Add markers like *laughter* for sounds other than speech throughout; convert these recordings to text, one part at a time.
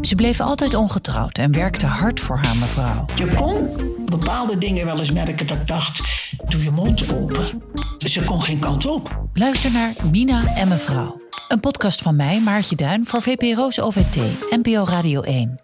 Ze bleef altijd ongetrouwd en werkte hard voor haar mevrouw. Je kon bepaalde dingen wel eens merken dat ik dacht, doe je mond open. Ze kon geen kant op. Luister naar Mina en mevrouw. Een podcast van mij, Maartje Duin, voor VPRO's OVT, NPO Radio 1.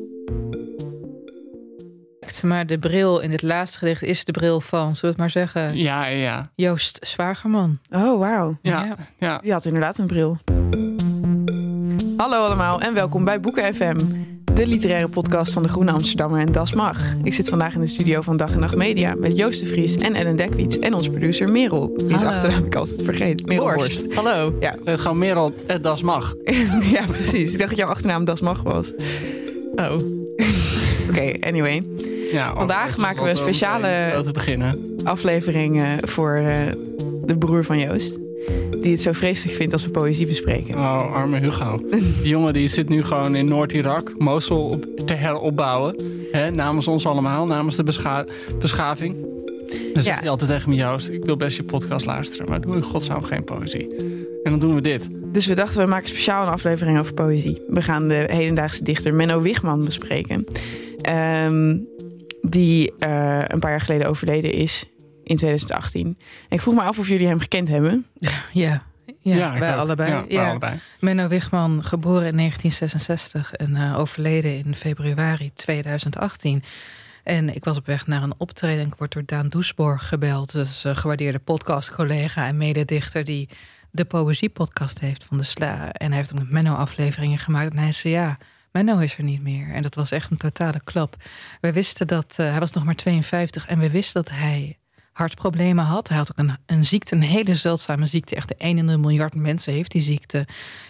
Maar de bril in dit laatste gedicht is de bril van, zullen we het maar zeggen, Ja, ja, Joost Zwagerman. Oh, wauw. ja. Ja. ja. Die had inderdaad een bril. Hallo allemaal en welkom bij Boeken FM, de literaire podcast van de Groene Amsterdammer en Das Mag. Ik zit vandaag in de studio van Dag en Nacht Media met Joost de Vries en Ellen Dekwiets en onze producer Merel. Die achternaam ik altijd vergeet. Merel Borst. Hallo. Ja. Gewoon Merel, eh, das mag. *laughs* ja, precies. Ik dacht dat jouw achternaam Das Mag was. Oh. *laughs* Oké, anyway. Ja, Vandaag maken we een speciale-. Aflevering eh, voor eh, de broer van Joost. Die het zo vreselijk vindt als we poëzie bespreken. Oh, arme Hugo. Die jongen die zit nu gewoon in Noord-Irak, Mosul op, te heropbouwen. Hè, namens ons allemaal, namens de bescha- beschaving. Dan zegt hij altijd tegen me, Joost, ik wil best je podcast luisteren, maar doe in godsnaam geen poëzie. En dan doen we dit. Dus we dachten, we maken speciaal een aflevering over poëzie. We gaan de hedendaagse dichter Menno Wigman bespreken. Ehm, die eh, een paar jaar geleden overleden is in 2018. En ik vroeg me af of jullie hem gekend hebben. Ja, ja, ik wij allebei. Ja, wij Ja. allebei. Menno Wigman, geboren in 1966 en eh, overleden in februari 2018. En ik was op weg naar een optreden. Ik word door Daan Doesborg gebeld. Dus een gewaardeerde podcastcollega en mededichter... die de poëziepodcast heeft van de Sla. En hij heeft ook met Menno afleveringen gemaakt. En hij zei ja, Menno is er niet meer. En dat was echt een totale klap. Wij wisten dat... eh, hij was nog maar 52 en we wisten dat hij hartproblemen had. Hij had ook een, een ziekte, een hele zeldzame ziekte. Echt de 1 in een miljard mensen heeft die ziekte.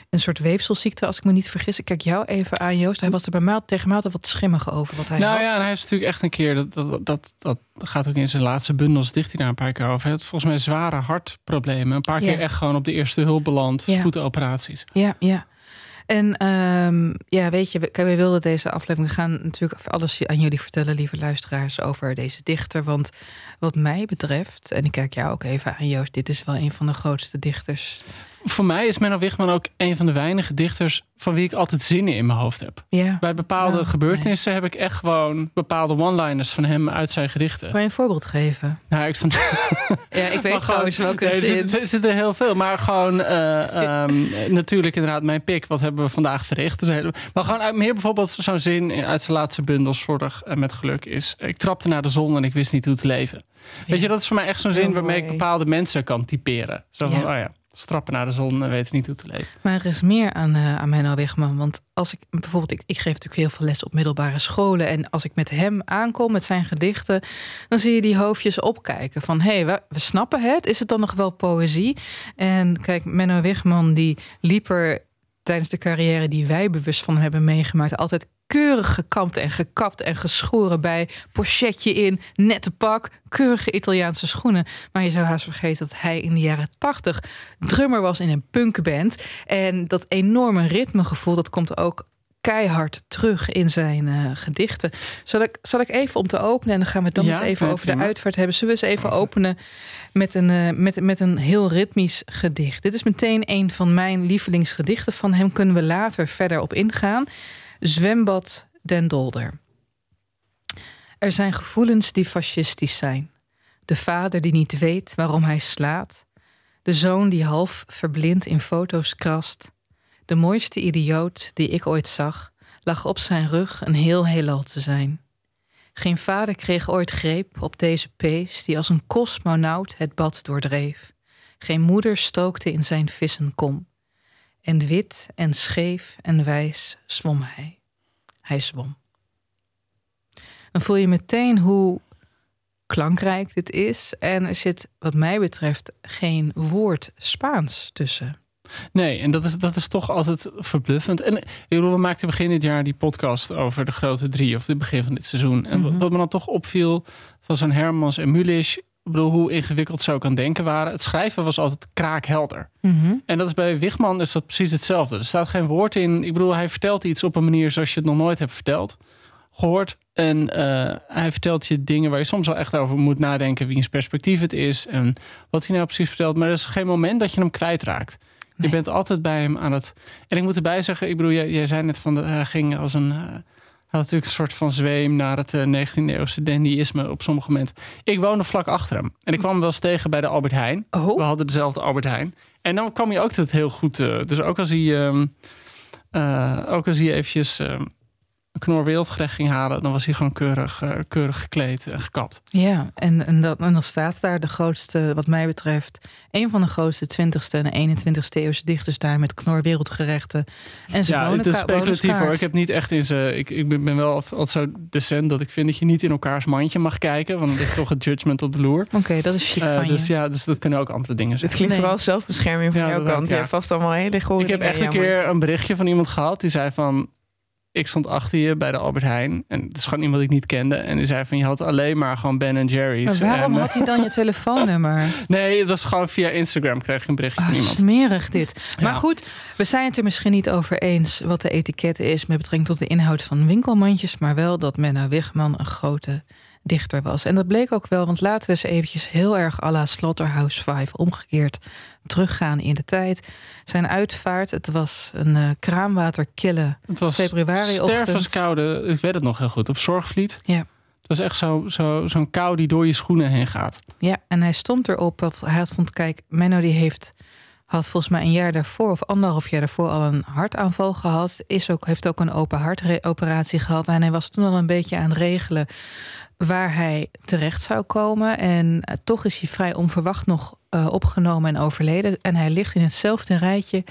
Een soort weefselziekte, als ik me niet vergis. Ik kijk jou even aan, Joost. Hij was er bij mij tegen mij altijd wat schimmig over wat hij nou had. ja, en hij is natuurlijk echt een keer, dat, dat, dat, dat gaat ook in zijn laatste bundels, dicht hij daar een paar keer over. Hij had volgens mij zware hartproblemen. Een paar Ja. keer echt gewoon op de eerste hulp beland, Ja. spoedoperaties. Ja, ja. En ehm, ja, weet je, we, we wilden deze aflevering gaan natuurlijk alles aan jullie vertellen, lieve luisteraars, over deze dichter. Want wat mij betreft, en ik kijk jou ook even aan, Joost, dit is wel een van de grootste dichters. Voor mij is Menno Wigman ook een van de weinige dichters van wie ik altijd zinnen in mijn hoofd heb. Ja. Bij bepaalde Oh, gebeurtenissen heb ik echt gewoon bepaalde one-liners van hem uit zijn gedichten. Kan je een voorbeeld geven? Nou, ik stond, *laughs* Ja, ik weet *laughs* trouwens welke Nee, er zin. zit- er zitten heel veel, maar gewoon eh, ehm, *laughs* natuurlijk inderdaad mijn pik. Wat hebben we vandaag verricht? Dus hele- maar gewoon uit, meer bijvoorbeeld zo'n zin in- uit zijn laatste bundel, Zorg en met geluk, is ik trapte naar de zon en ik wist niet hoe te leven. Weet je, dat is voor mij echt zo'n zin waarmee ik bepaalde mensen kan typeren. Zo van, oh ja, strappen naar de zon en weten niet hoe te leven. Maar er is meer aan, eh aan Menno Wigman. Want als ik bijvoorbeeld, ik, geef natuurlijk heel veel les op middelbare scholen. En als ik met hem aankom, met zijn gedichten, dan zie je die hoofdjes opkijken. Van hé, hey, we, snappen het. Is het dan nog wel poëzie? En kijk, Menno Wigman die liep er tijdens de carrière die wij bewust van hebben meegemaakt, altijd keurig gekamd en gekapt en geschoren bij. Pochetje in, nette pak, keurige Italiaanse schoenen. Maar je zou haast vergeten dat hij in de jaren tachtig drummer was in een punkband. En dat enorme ritmegevoel, dat komt ook keihard terug in zijn uh, gedichten. Zal ik, zal ik even om te openen en dan gaan we het dan Ja, eens even ja, over de uitvaart hebben. Zullen we eens even openen met een, eh, met, met een heel ritmisch gedicht? Dit is meteen een van mijn lievelingsgedichten. Van hem kunnen we later verder op ingaan. Zwembad Den Dolder. Er zijn gevoelens die fascistisch zijn. De vader die niet weet waarom hij slaat. De zoon die half verblind in foto's krast. De mooiste idioot die ik ooit zag, lag op zijn rug een heel heelal te zijn. Geen vader kreeg ooit greep op deze pees die als een kosmonaut het bad doordreef. Geen moeder stookte in zijn vissenkom. En wit en scheef en wijs zwom hij. Hij zwom. Dan voel je meteen hoe klankrijk dit is. En er zit, wat mij betreft, geen woord Spaans tussen. Nee, en dat is, dat is toch altijd verbluffend. En we maakten begin dit jaar die podcast over de grote drie, of het begin van dit seizoen. En wat- Mhm. wat me dan toch opviel van zo'n Hermans en Mulisch, ik bedoel, hoe ingewikkeld ze ook aan denken waren. Het schrijven was altijd kraakhelder. En dat is bij Wigman is dat precies hetzelfde. Er staat geen woord in. Ik bedoel, hij vertelt iets op een manier zoals je het nog nooit hebt verteld, gehoord. En eh, hij vertelt je dingen waar je soms wel echt over moet nadenken. Wiens perspectief het is en wat hij nou precies vertelt. Maar er is geen moment dat je hem kwijtraakt. Je bent altijd bij hem aan het. En ik moet erbij zeggen, ik bedoel, jij, jij zei net van de, hij ging als een. eh, had natuurlijk een soort van zweem naar het eh, 19e-eeuwse dandyisme op sommige momenten. Ik woonde vlak achter hem. En ik kwam hem wel eens tegen bij de Albert Heijn. Oh. We hadden dezelfde Albert Heijn. En dan kwam je ook tot heel goed. eh, dus ook als hij, ehm, eh, ook als hij eventjes ehm, knor wereldgerecht ging halen, dan was hij gewoon keurig, eh, keurig gekleed en gekapt. Ja, en, en, dat, en dan staat daar de grootste, wat mij betreft, een van de grootste 20ste en 21ste eeuwse dichters daar met knor wereldgerechten. En zijn Ja, het is speculatief hoor. Ik heb niet echt in ze. Ik, ik ben wel altijd zo decent dat ik vind dat je niet in elkaars mandje mag kijken. Want dan ligt toch het judgment op de loer. Oké, dat is chic Eh, van dus je. ja, dus dat kunnen ook andere dingen zijn. Het klinkt Nee. vooral zelfbescherming van Ja, jouw ook, kant. Je ja. hebt vast allemaal hele goede Ik heb echt een keer een berichtje van iemand gehad. Die zei van... Ik stond achter je bij de Albert Heijn. En het is gewoon iemand die ik niet kende. En die zei van... Je had alleen maar gewoon Ben Jerry's. Maar waarom En, had hij dan je *laughs* telefoonnummer? Nee, dat was gewoon via Instagram kreeg ik een berichtje van iemand. smerig dit. Maar Ja. goed, we zijn het er misschien niet over eens wat de etiket is met betrekking tot de inhoud van winkelmandjes, maar wel dat Menno Wigman een grote dichter was. En dat bleek ook wel, want laten we eens eventjes heel erg à la Slaughterhouse 5 omgekeerd teruggaan in de tijd. Zijn uitvaart, het was een eh, kraanwaterkille Het was februari-ochtend. stervenskoude. Ik weet het nog heel goed. Op Zorgvliet. Ja. Het was echt zo- zo- zo'n kou die door je schoenen heen gaat. Ja, en hij stond erop. Of hij had vond, kijk, Menno die heeft had volgens mij een jaar daarvoor of anderhalf jaar daarvoor al een hartaanval gehad. Is ook, heeft ook een open hartoperatie gehad. En hij was toen al een beetje aan het regelen waar hij terecht zou komen. En eh, toch is hij vrij onverwacht nog eh, opgenomen en overleden. En hij ligt in hetzelfde rijtje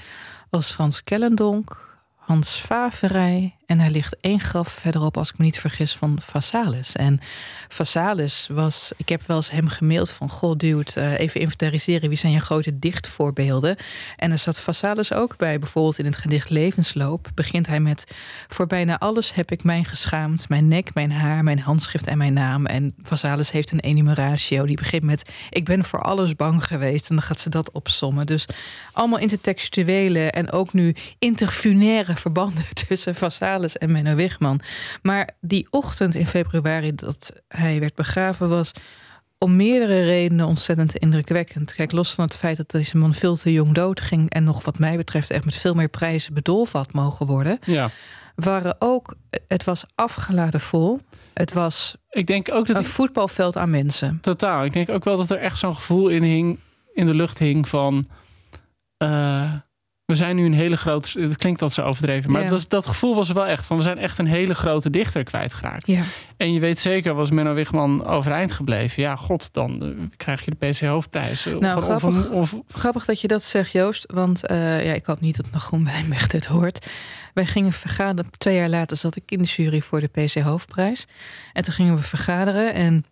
als Frans Kellendonk, Hans Faverij. En hij ligt één graf verderop, als ik me niet vergis, van Vassalis. En Vassalis was, ik heb wel eens hem gemaild van... goh, dude, eh, even inventariseren, wie zijn je grote dichtvoorbeelden? En er zat Vassalis ook bij. Bijvoorbeeld in het gedicht Levensloop begint hij met... voor bijna alles heb ik mij geschaamd. Mijn nek, mijn haar, mijn handschrift en mijn naam. En Vassalis heeft een enumeratio die begint met... ik ben voor alles bang geweest. En dan gaat ze dat opsommen. Dus allemaal intertextuele en ook nu interfunaire verbanden... *laughs* tussen Vassalis en Menno Wigman. Maar die ochtend in februari dat hij werd begraven was om meerdere redenen ontzettend indrukwekkend. Kijk, los van het feit dat deze man veel te jong doodging en nog wat mij betreft echt met veel meer prijzen bedolven had mogen worden, Ja. waren ook, het was afgeladen vol. Het was Ik denk ook dat een voetbalveld aan mensen. Totaal. Ik denk ook wel dat er echt zo'n gevoel in, hing, in de lucht hing van... eh, we zijn nu een hele grote... Het klinkt dat zo overdreven. Maar Ja. was, dat gevoel was er wel echt van... we zijn echt een hele grote dichter kwijtgeraakt. Ja. En je weet zeker, was Menno Wigman overeind gebleven... ja, god, dan eh, krijg je de PC Hoofdprijs. Of- Nou, of, grappig. of- Grappig dat je dat zegt, Joost. Want eh, ja, ik hoop niet dat Nagroen Wijnberg dit hoort. Wij gingen vergaderen. Twee jaar later zat ik in de jury voor de PC Hoofdprijs. En toen gingen we vergaderen. En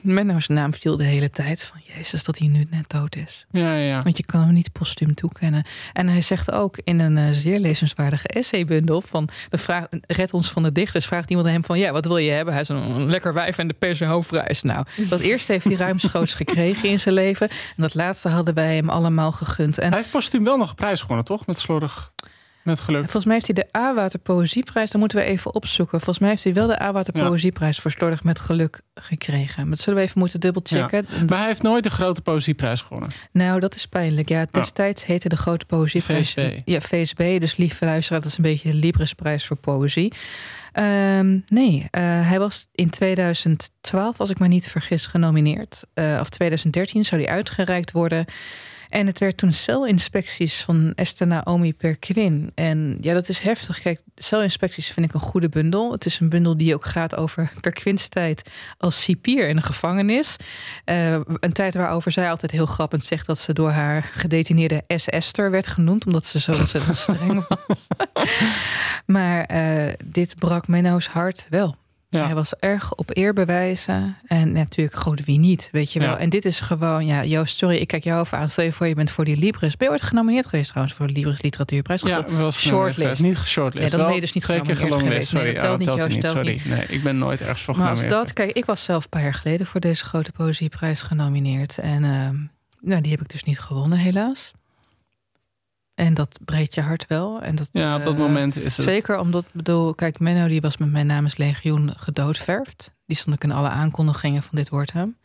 Menno's naam viel de hele tijd. Van Jezus, dat hij nu net dood is. Ja, ja. Want je kan hem niet postuum toekennen. En hij zegt ook in een uh, zeer lezenswaardige essaybundel... van de vraag, red ons van de dichters, vraagt iemand hem van... ja, wat wil je hebben? Hij is een lekker wijf en de pers en hoofdprijs. Nou, dat eerste heeft hij ruimschoots gekregen in zijn leven. En dat laatste hadden wij hem allemaal gegund. En hij heeft postuum wel nog een prijs gewonnen, toch? Met slordig... Met geluk. Volgens mij heeft hij de A-Water Poëzieprijs. Dan moeten we even opzoeken. Volgens mij heeft hij wel de A-Water Poëzieprijs voor Slordig met Geluk gekregen. Maar dat zullen we even moeten dubbelchecken. Ja. Maar hij heeft nooit de grote Poëzieprijs gewonnen. Nou, dat is pijnlijk. Ja, destijds heette de grote Poëzieprijs. VSB. Ja, VSB. Dus lieve luisteraar, dat is een beetje de Libresprijs voor poëzie. Um, nee, uh, hij was in 2012, als ik me niet vergis, genomineerd. Uh, of 2013 zou hij uitgereikt worden. En het werd toen celinspecties van Esther Naomi Perquin. En ja, dat is heftig. Kijk, celinspecties vind ik een goede bundel. Het is een bundel die ook gaat over Perquins tijd als cipier in de gevangenis. Uh, een tijd waarover zij altijd heel grappend zegt dat ze door haar gedetineerde S-Esther werd genoemd, omdat ze zo ontzettend streng was. *laughs* maar uh, dit brak Menno's hart wel. Ja. Hij was erg op eerbewijzen. En natuurlijk, gewoon wie niet, weet je wel. Ja. En dit is gewoon, ja, Joost, sorry, ik kijk jou over aan. Stel je voor, je bent voor die Libris. Ben je ooit genomineerd geweest trouwens voor de Libris Literatuurprijs? Ja, was shortlist. Niet shortlist. Nee, dan ben je dus niet genomineerd geweest. Sorry, nee, dat telt ja, niet, Joost, telt niet. Nee, ik ben nooit ergens voor Maar als genomineerd. dat, kijk, ik was zelf een paar jaar geleden voor deze grote poëzieprijs genomineerd. En uh, nou, die heb ik dus niet gewonnen, helaas. En dat breekt je hart wel. En dat, ja, op dat uh, moment is het... Zeker omdat, bedoel, kijk, Menno die was met mijn namens Legioen gedoodverfd. Die stond ook in alle aankondigingen van dit wordt hem.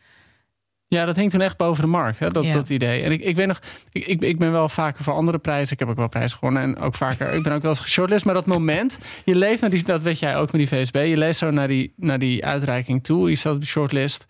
Ja, dat hing toen echt boven de markt, hè, dat, Ja. dat idee. En ik, ik weet nog, ik, ik, ik ben wel vaker voor andere prijzen. Ik heb ook wel prijzen gewonnen en ook vaker. ik ben ook wel eens geshortlist. Maar dat moment, je leeft naar die, dat weet jij ook met die VSB. Je leeft zo naar die, naar die uitreiking toe. Je staat op de shortlist.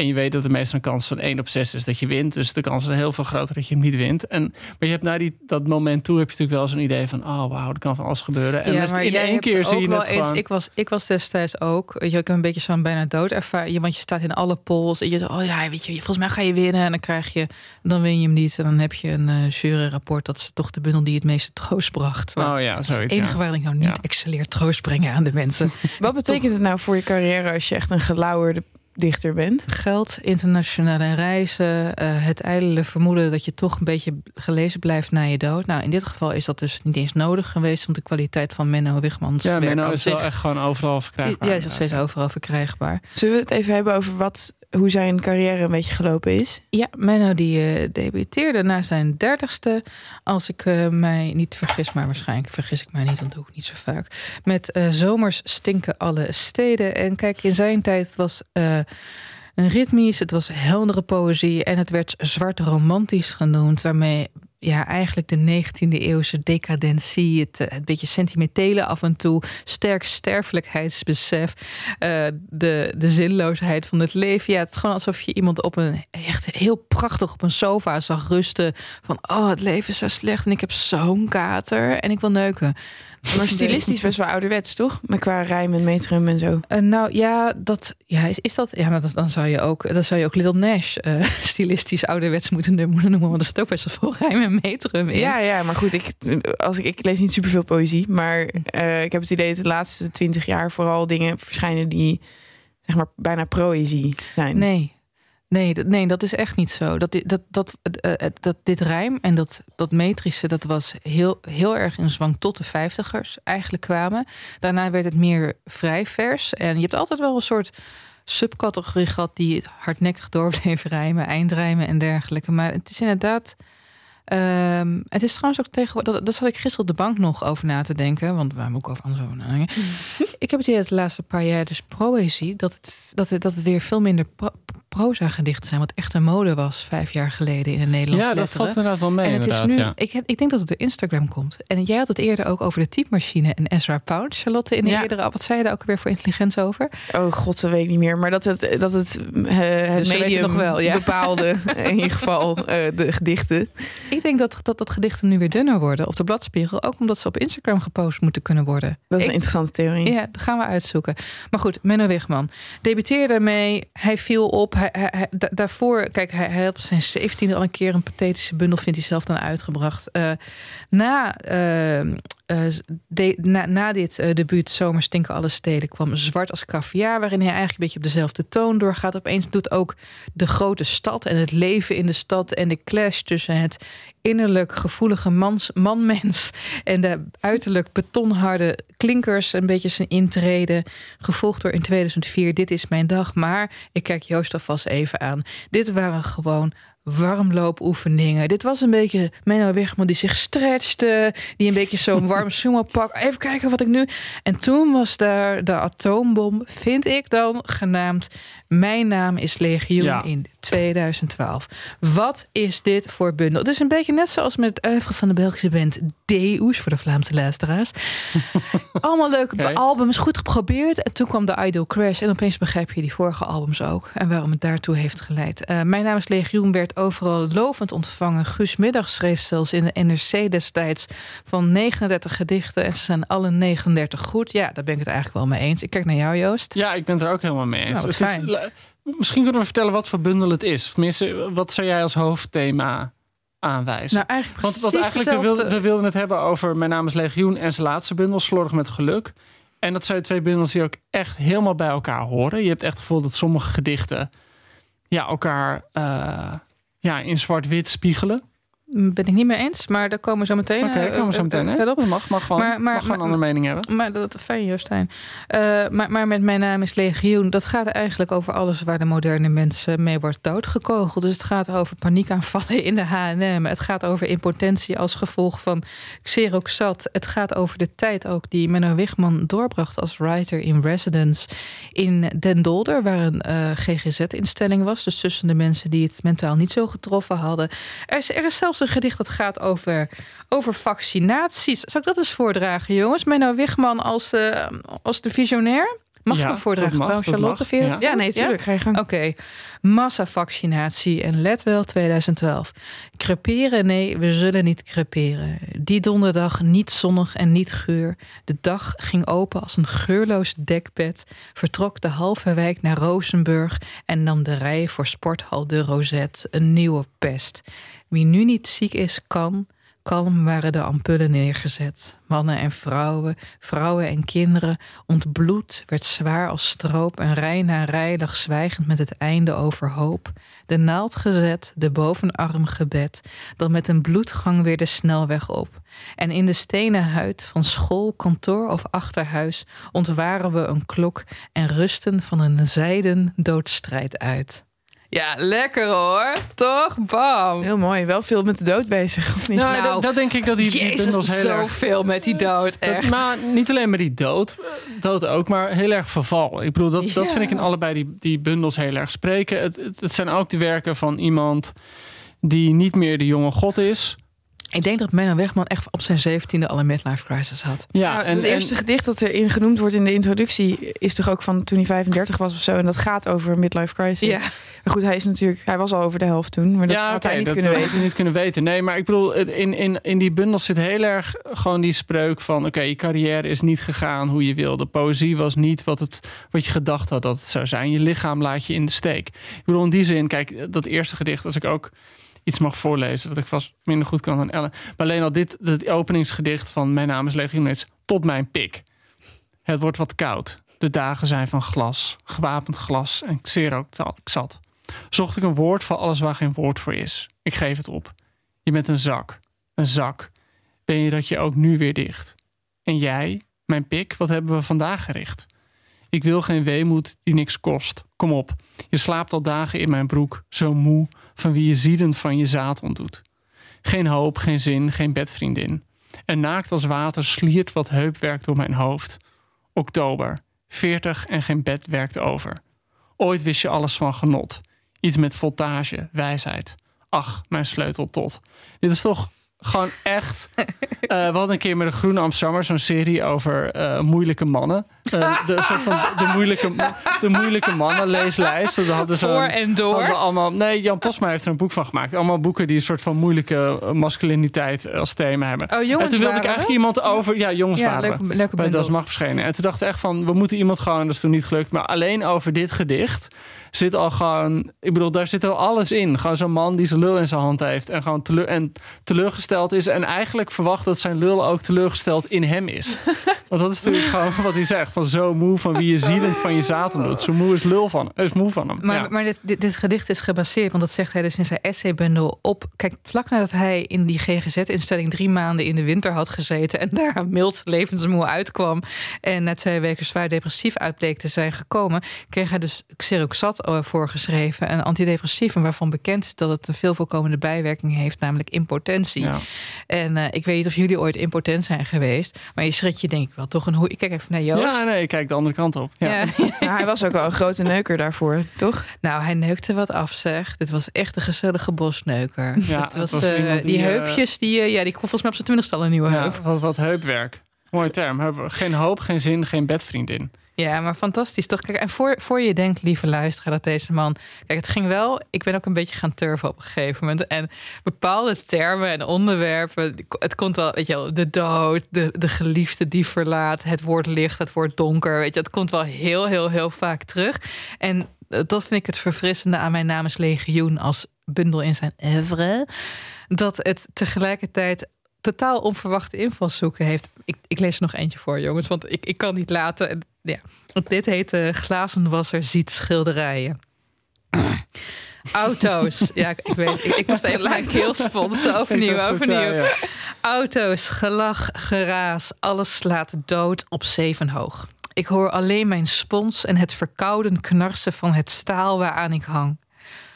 En je weet dat er meestal een kans van 1 op 6 is dat je wint. Dus de kans is heel veel groter dat je hem niet wint. En, maar je hebt naar die, dat moment toe heb je natuurlijk wel zo'n idee van... oh wauw, er kan van alles gebeuren. En ja, maar in jij één hebt keer ook zie je wel het eens. gewoon... Ik was, ik was destijds ook. Weet je, ik heb een beetje zo'n bijna doodervaring. Want je staat in alle polls. En je zegt, oh ja, weet je, volgens mij ga je winnen. En dan krijg je, dan win je hem niet. En dan heb je een uh, juryrapport. Dat is toch de bundel die het meeste troost bracht. Maar Oh ja, is het zoiets, enige ja. waar ik nou niet Ja. excelleer troost brengen aan de mensen. *laughs* Wat betekent het nou voor je carrière als je echt een gelauwerde dichter bent? Geld, internationale reizen, eh, het ijdele vermoeden dat je toch een beetje gelezen blijft na je dood. Nou, in dit geval is dat dus niet eens nodig geweest, want de kwaliteit van Menno Wigmans Ja, Menno is wel echt gewoon overal verkrijgbaar. Ja, is nog steeds overal verkrijgbaar. Zullen we het even hebben over wat, hoe zijn carrière een beetje gelopen is? Ja, Menno die eh, debuteerde na zijn dertigste. Als ik eh, mij niet vergis, maar waarschijnlijk vergis ik mij niet, dat doe ik niet zo vaak. Met eh, Zomers stinken alle steden. En kijk, in zijn tijd was eh, ritmisch, het was heldere poëzie en het werd zwart romantisch genoemd, waarmee ja, eigenlijk de 19e eeuwse decadentie, het, eh, het beetje sentimentele af en toe, sterk sterfelijkheidsbesef, eh, de, de zinloosheid van het leven. Ja, het is gewoon alsof je iemand op een echt heel prachtig op een sofa zag rusten. Van, oh, het leven is zo slecht en ik heb zo'n kater en ik wil neuken. Maar stilistisch best wel ouderwets, toch? Met qua rijm en metrum en zo. eh, nou ja, dat, ja is, is dat. Ja, maar dat, dan zou je ook, dan zou je ook Little Nash eh, *laughs* stilistisch ouderwets moeten, noemen. Want er zit ook best wel veel rijm en metrum in. Ja, ja, maar goed, ik, als ik, ik lees niet superveel poëzie. Maar eh, ik heb het idee dat de laatste twintig jaar vooral dingen verschijnen die zeg maar bijna proëzie zijn. Nee. Nee, dat, nee, dat is echt niet zo. Dat, dit- dat, dat, eh, dat dit rijm en dat, dat metrische, dat was heel, heel erg in zwang tot de vijftigers eigenlijk kwamen. Daarna werd het meer vrij vers. En je hebt altijd wel een soort subcategorie gehad die hardnekkig door rijmen, eindrijmen en dergelijke. Maar het is inderdaad. ehm, het is trouwens ook tegenwoordig. Dat zat ik gisteren op de bank nog over na te denken. Want waar moet ik over over nadenken? Ik heb het idee dat de laatste paar jaar dus proëzie, dat het, dat het, dat het weer veel minder pro- proza gedichten zijn. Wat echt een mode was vijf jaar geleden in het Nederlands. Ja, dat letteren. valt inderdaad wel mee, En het is nu, ja. ik, heb, ik denk dat het door Instagram komt. En jij had het eerder ook over de typemachine en Ezra Pound. Charlotte, in de Ja. eerdere, wat zei je daar ook weer voor intelligentie over? Oh god, dat weet ik niet meer. Maar dat het, dat het, eh, het Dus weten medium nog wel, ja. bepaalde, *laughs* in ieder geval eh, de gedichten. Ik denk dat, dat, dat gedichten nu weer dunner worden op de bladspiegel. Ook omdat ze op Instagram gepost moeten kunnen worden. Dat is Ik- een interessante theorie. Ja, gaan we uitzoeken. Maar goed, Menno Wigman debuteerde ermee. Hij viel op. Hij, hij, hij- da- daarvoor, kijk, hij, hij had op zijn 17e al een keer een pathetische bundel, vindt hij zelf dan uitgebracht. Eh, na eh, eh, de, na, dit uh, debuut Zomer stinken alle steden kwam Zwart als caviar, waarin hij eigenlijk een beetje op dezelfde toon doorgaat. Opeens doet ook de grote stad en het leven in de stad en de clash tussen het innerlijk gevoelige mans, manmens en de uiterlijk betonharde klinkers een beetje zijn intrede. Gevolgd door in 2004 Dit is mijn dag. Maar ik kijk Joost alvast even aan. Dit waren gewoon warmloopoefeningen. Dit was een beetje Menno Wegman die zich stretchte. Die een beetje zo'n warm *laughs* sumo pak. Even kijken wat ik nu... En toen was daar de atoombom, vind ik dan, genaamd... Mijn naam is Legioen in 2012. Wat is dit voor bundel? Het is een beetje net zoals met het oeuvre van de Belgische band Deus... voor de Vlaamse luisteraars. *laughs* Allemaal leuke albums, goed geprobeerd. En toen kwam de Idol Crash. En opeens begrijp je die vorige albums ook. En waarom het daartoe heeft geleid. Uh, Mijn naam is Legioen werd overal lovend ontvangen. Guus Middag schreef zelfs in de NRC destijds van 39 gedichten. En ze zijn alle 39 goed. Ja, daar ben ik het eigenlijk wel mee eens. Ik kijk naar jou, Joost. Ja, ik ben het er ook helemaal mee eens. Nou, wat fijn. Is, misschien kunnen we vertellen wat voor bundel het is. Of tenminste, wat zou jij als hoofdthema aanwijzen? Nou, eigenlijk Want eigenlijk, we wilden, we wilden het hebben over Mijn naam is Legioen en zijn laatste bundel, Slordig met Geluk. En dat zijn twee bundels die ook echt helemaal bij elkaar horen. Je hebt echt het gevoel dat sommige gedichten ja, elkaar uh, ja, in zwart-wit spiegelen. Ben ik niet mee eens, maar daar komen we zo meteen, Oké, komen we zo meteen uh, verder op. Mag, mag gewoon, maar, maar, mag gewoon een andere mening hebben. Maar dat fijn, Jostijn. Uh, maar, maar met Mijn naam is Legioen, dat gaat eigenlijk over alles waar de moderne mensen mee wordt doodgekogeld. Dus het gaat over paniekaanvallen in de H&M. Het gaat over impotentie als gevolg van xeroxat. Het gaat over de tijd ook die Menno Wigman doorbracht als writer in residence in Den Dolder, waar een uh, GGZ-instelling was. Dus tussen de mensen die het mentaal niet zo getroffen hadden. Er is, er is zelfs een gedicht dat gaat over, over vaccinaties. Zal ik dat eens voordragen, jongens? Menno Wigman als, uh, als de visionair? Mag ja, ik hem voordragen mag, trouwens, Charlotte? Vind ja. ja, nee, natuurlijk. Gang. Oké. Okay. Massavaccinatie en let wel 2012. Creperen? Nee, we zullen niet creperen. Die donderdag niet zonnig en niet geur. De dag ging open als een geurloos dekbed. Vertrok de halve wijk naar Rozenburg en nam de rij voor sporthal de Rosette. Een nieuwe pest. Wie nu niet ziek is, kan. Kalm waren de ampullen neergezet. Mannen en vrouwen, vrouwen en kinderen. Ontbloed werd zwaar als stroop. En rij na rij lag zwijgend met het einde overhoop. De naald gezet, de bovenarm gebed. Dan met een bloedgang weer de snelweg op. En in de stenen huid van school, kantoor of achterhuis ontwaren we een klok en rusten van een zijden doodstrijd uit. Ja, lekker hoor. Toch? Bam. Heel mooi. Wel veel met de dood bezig. Of niet? Nou, nou dat, dat, denk ik dat die, die bundels heel zoveel erg... met die dood. Echt. Dat, maar niet alleen met die dood. Dood ook, maar heel erg verval. Ik bedoel, dat, ja. dat vind ik in allebei die, die bundels heel erg spreken. Het, het, het zijn ook de werken van iemand die niet meer de jonge god is. Ik denk dat Menno Wegman echt op zijn zeventiende al een midlife crisis had. Ja, nou, en het eerste gedicht dat erin genoemd wordt in de introductie is toch ook van toen hij 35 was of zo. En dat gaat over midlife crisis. Ja. Maar goed, hij is natuurlijk, hij was al over de helft toen, maar dat ja, had okay, hij niet dat, kunnen weten. Hij niet kunnen weten. Nee, maar ik bedoel, in, in, in die bundel zit heel erg gewoon die spreuk van: oké, je carrière is niet gegaan hoe je wilde. Poëzie was niet wat, het, wat je gedacht had dat het zou zijn. Je lichaam laat je in de steek. Ik bedoel, in die zin, kijk, dat eerste gedicht, als ik ook iets mag voorlezen. Dat ik vast minder goed kan dan Ellen. Maar alleen al dit, het openingsgedicht van Mijn naam is Legionets tot mijn pik. Het wordt wat koud. De dagen zijn van glas, gewapend glas en xeroxat. Zocht ik een woord voor alles waar geen woord voor is. Ik geef het op. Je bent een zak. Een zak. Ben je dat je ook nu weer dicht? En jij, mijn pik, wat hebben we vandaag gericht? Ik wil geen weemoed die niks kost. Kom op. Je slaapt al dagen in mijn broek, zo moe, van wie je ziedend van je zaad ontdoet. Geen hoop, geen zin, geen bedvriendin. En naakt als water sliert wat heupwerk door mijn hoofd. Oktober, veertig en geen bed werkt over. Ooit wist je alles van genot. Iets met voltage, wijsheid. Ach, mijn sleutel tot. Dit is toch gewoon echt. Uh, *laughs* we hadden een keer met de Groene Amsterdammer zo'n serie over uh, moeilijke mannen. Eh, de, soort van de, moeilijke, de moeilijke mannenleeslijst. Dat hadden ze, Voor en door. hadden allemaal, nee, Jan Posma heeft er een boek van gemaakt. Allemaal boeken die een soort van moeilijke masculiniteit als thema hebben. Oh, jongens en toen wilde ik eigenlijk iemand over... Ja, jongens Ja, waren leuke, we. leuke bij. Das Mag verschenen. En toen dachten we echt van, we moeten iemand gewoon, dat is toen niet gelukt, maar alleen over dit gedicht zit al gewoon, ik bedoel, daar zit al alles in. Gewoon zo'n man die zijn lul in zijn hand heeft en gewoon teleur, en teleurgesteld is en eigenlijk verwacht dat zijn lul ook teleurgesteld in hem is. *laughs* Want dat is natuurlijk gewoon wat hij zegt, van zo moe van wie je zielend van je zaten doet. Zo moe is lul van, is moe van hem. Maar, Ja. maar dit, dit, dit gedicht is gebaseerd, want dat zegt hij dus in zijn essaybundel op. Kijk, vlak nadat hij in die GGZ-instelling drie maanden in de winter had gezeten en daar mild levensmoe uitkwam en na twee weken zwaar depressief uit bleek te zijn gekomen, kreeg hij dus Xeroxat eh, voorgeschreven, een antidepressief, waarvan bekend is dat het een veel voorkomende bijwerking heeft, namelijk impotentie. Ja. En eh, ik weet niet of jullie ooit impotent zijn geweest, maar je schrik je denk ik wel toch een hoe. Ik kijk even naar Joost. ja, nee, ik kijk de andere kant op. Ja. Ja. *laughs* Maar hij was ook wel een grote neuker daarvoor, toch? Nou, hij neukte wat af, zeg. Dit was echt een gezellige bosneuker. Ja, was, was eh, die die, eh, heupjes, die, eh, ja, die kon volgens mij op zijn twintigste al een nieuwe Ja, heup. wat, wat heupwerk. Mooie term. Geen hoop, geen zin, geen bedvriendin. Ja, maar fantastisch toch? Kijk, en voor, voor je denkt, lieve luisteraar, dat deze man... Kijk, het ging wel... Ik ben ook een beetje gaan turven op een gegeven moment. En bepaalde termen en onderwerpen... Het komt wel, weet je wel, de dood, de, de geliefde die verlaat... het woord licht, het woord donker, weet je. Het komt wel heel, heel, heel vaak terug. En eh, dat vind ik het verfrissende aan mijn namens Legioen... als bundel in zijn oeuvre. Dat het tegelijkertijd totaal onverwachte invalshoeken heeft. Ik, ik lees er nog eentje voor, jongens, want ik, ik kan niet laten. Ja. Dit heet Glazenwasser ziet schilderijen. Auto's. Ja, ik, ik weet. Ik, ik moest even lijkt heel spons. *laughs* Overnieuw, overnieuw. ja. Auto's, gelach, geraas, alles slaat dood op zeven hoog. Ik hoor alleen mijn spons en het verkouden knarsen van het staal waaraan ik hang.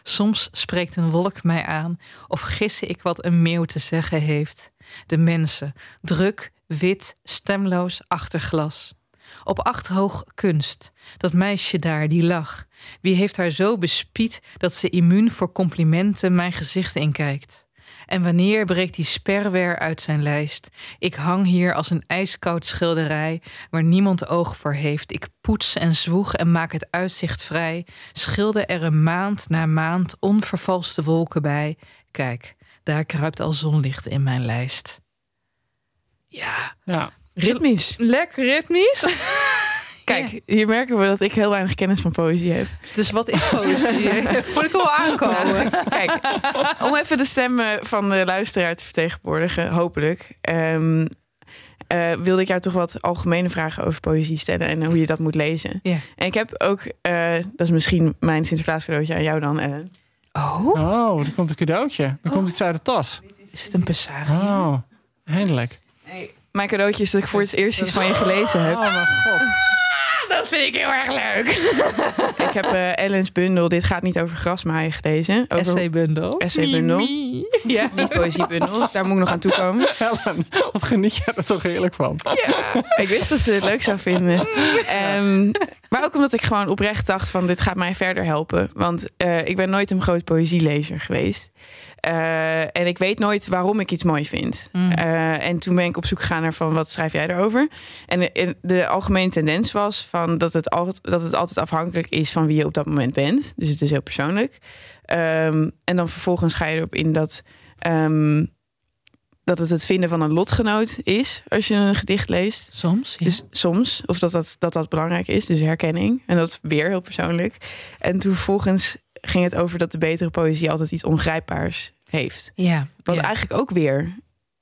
Soms spreekt een wolk mij aan of gisse ik wat een meeuw te zeggen heeft. De mensen, druk, wit, stemloos, achter glas. Op acht hoog kunst, dat meisje daar, die lach. Wie heeft haar zo bespied dat ze immuun voor complimenten mijn gezicht inkijkt? En wanneer breekt die sperwer uit zijn lijst? Ik hang hier als een ijskoud schilderij waar niemand oog voor heeft. Ik poets en zwoeg en maak het uitzicht vrij. Schilder er een maand na maand onvervalste wolken bij. Kijk, daar kruipt al zonlicht in mijn lijst. Ja, Ja. Ritmisch. lekker ritmisch. Kijk, hier merken we dat ik heel weinig kennis van poëzie heb. Dus wat is poëzie? *laughs* Voel ik al aankomen. Kijk, om even de stem eh, van de luisteraar te vertegenwoordigen, hopelijk. ehm, eh, wilde ik jou toch wat algemene vragen over poëzie stellen en hoe je dat moet lezen. Ja. En ik heb ook, eh, dat is misschien mijn Sinterklaas cadeautje aan jou dan, Ellen. Oh, Oh, er komt een cadeautje. Er komt iets uit de tas. is het een Pesario? Oh, eindelijk. Mijn cadeautje is dat ik voor het eerst iets van je gelezen heb. Oh mijn god. *laughs* Dat vind ik heel erg leuk. ik heb eh Ellen's bundel Dit gaat niet over grasmaaien gelezen. Over Essaybundel. Mie. Ja. Niet poëziebundel. Daar moet ik nog aan toekomen. *laughs* Helen, wat geniet jij er toch heerlijk van? Ik wist dat ze het leuk zou vinden. Ehm, maar ook omdat ik gewoon oprecht dacht van dit gaat mij verder helpen. Want eh, ik ben nooit een groot poëzielezer geweest. Eh, en ik weet nooit waarom ik iets mooi vind. Mm. Eh, en toen ben ik op zoek gegaan naar van wat schrijf jij erover? En de, en de algemene tendens was van dat het, altijd, dat het altijd afhankelijk is van wie je op dat moment bent. Dus het is heel persoonlijk. Ehm, en dan vervolgens ga je erop in dat, ehm, dat het het vinden van een lotgenoot is als je een gedicht leest. Soms, ja. Dus soms, of dat dat, dat dat belangrijk is, dus herkenning. En dat is weer heel persoonlijk. En toen vervolgens ging het over dat de betere poëzie altijd iets ongrijpbaars heeft. ja. Wat ja. eigenlijk ook weer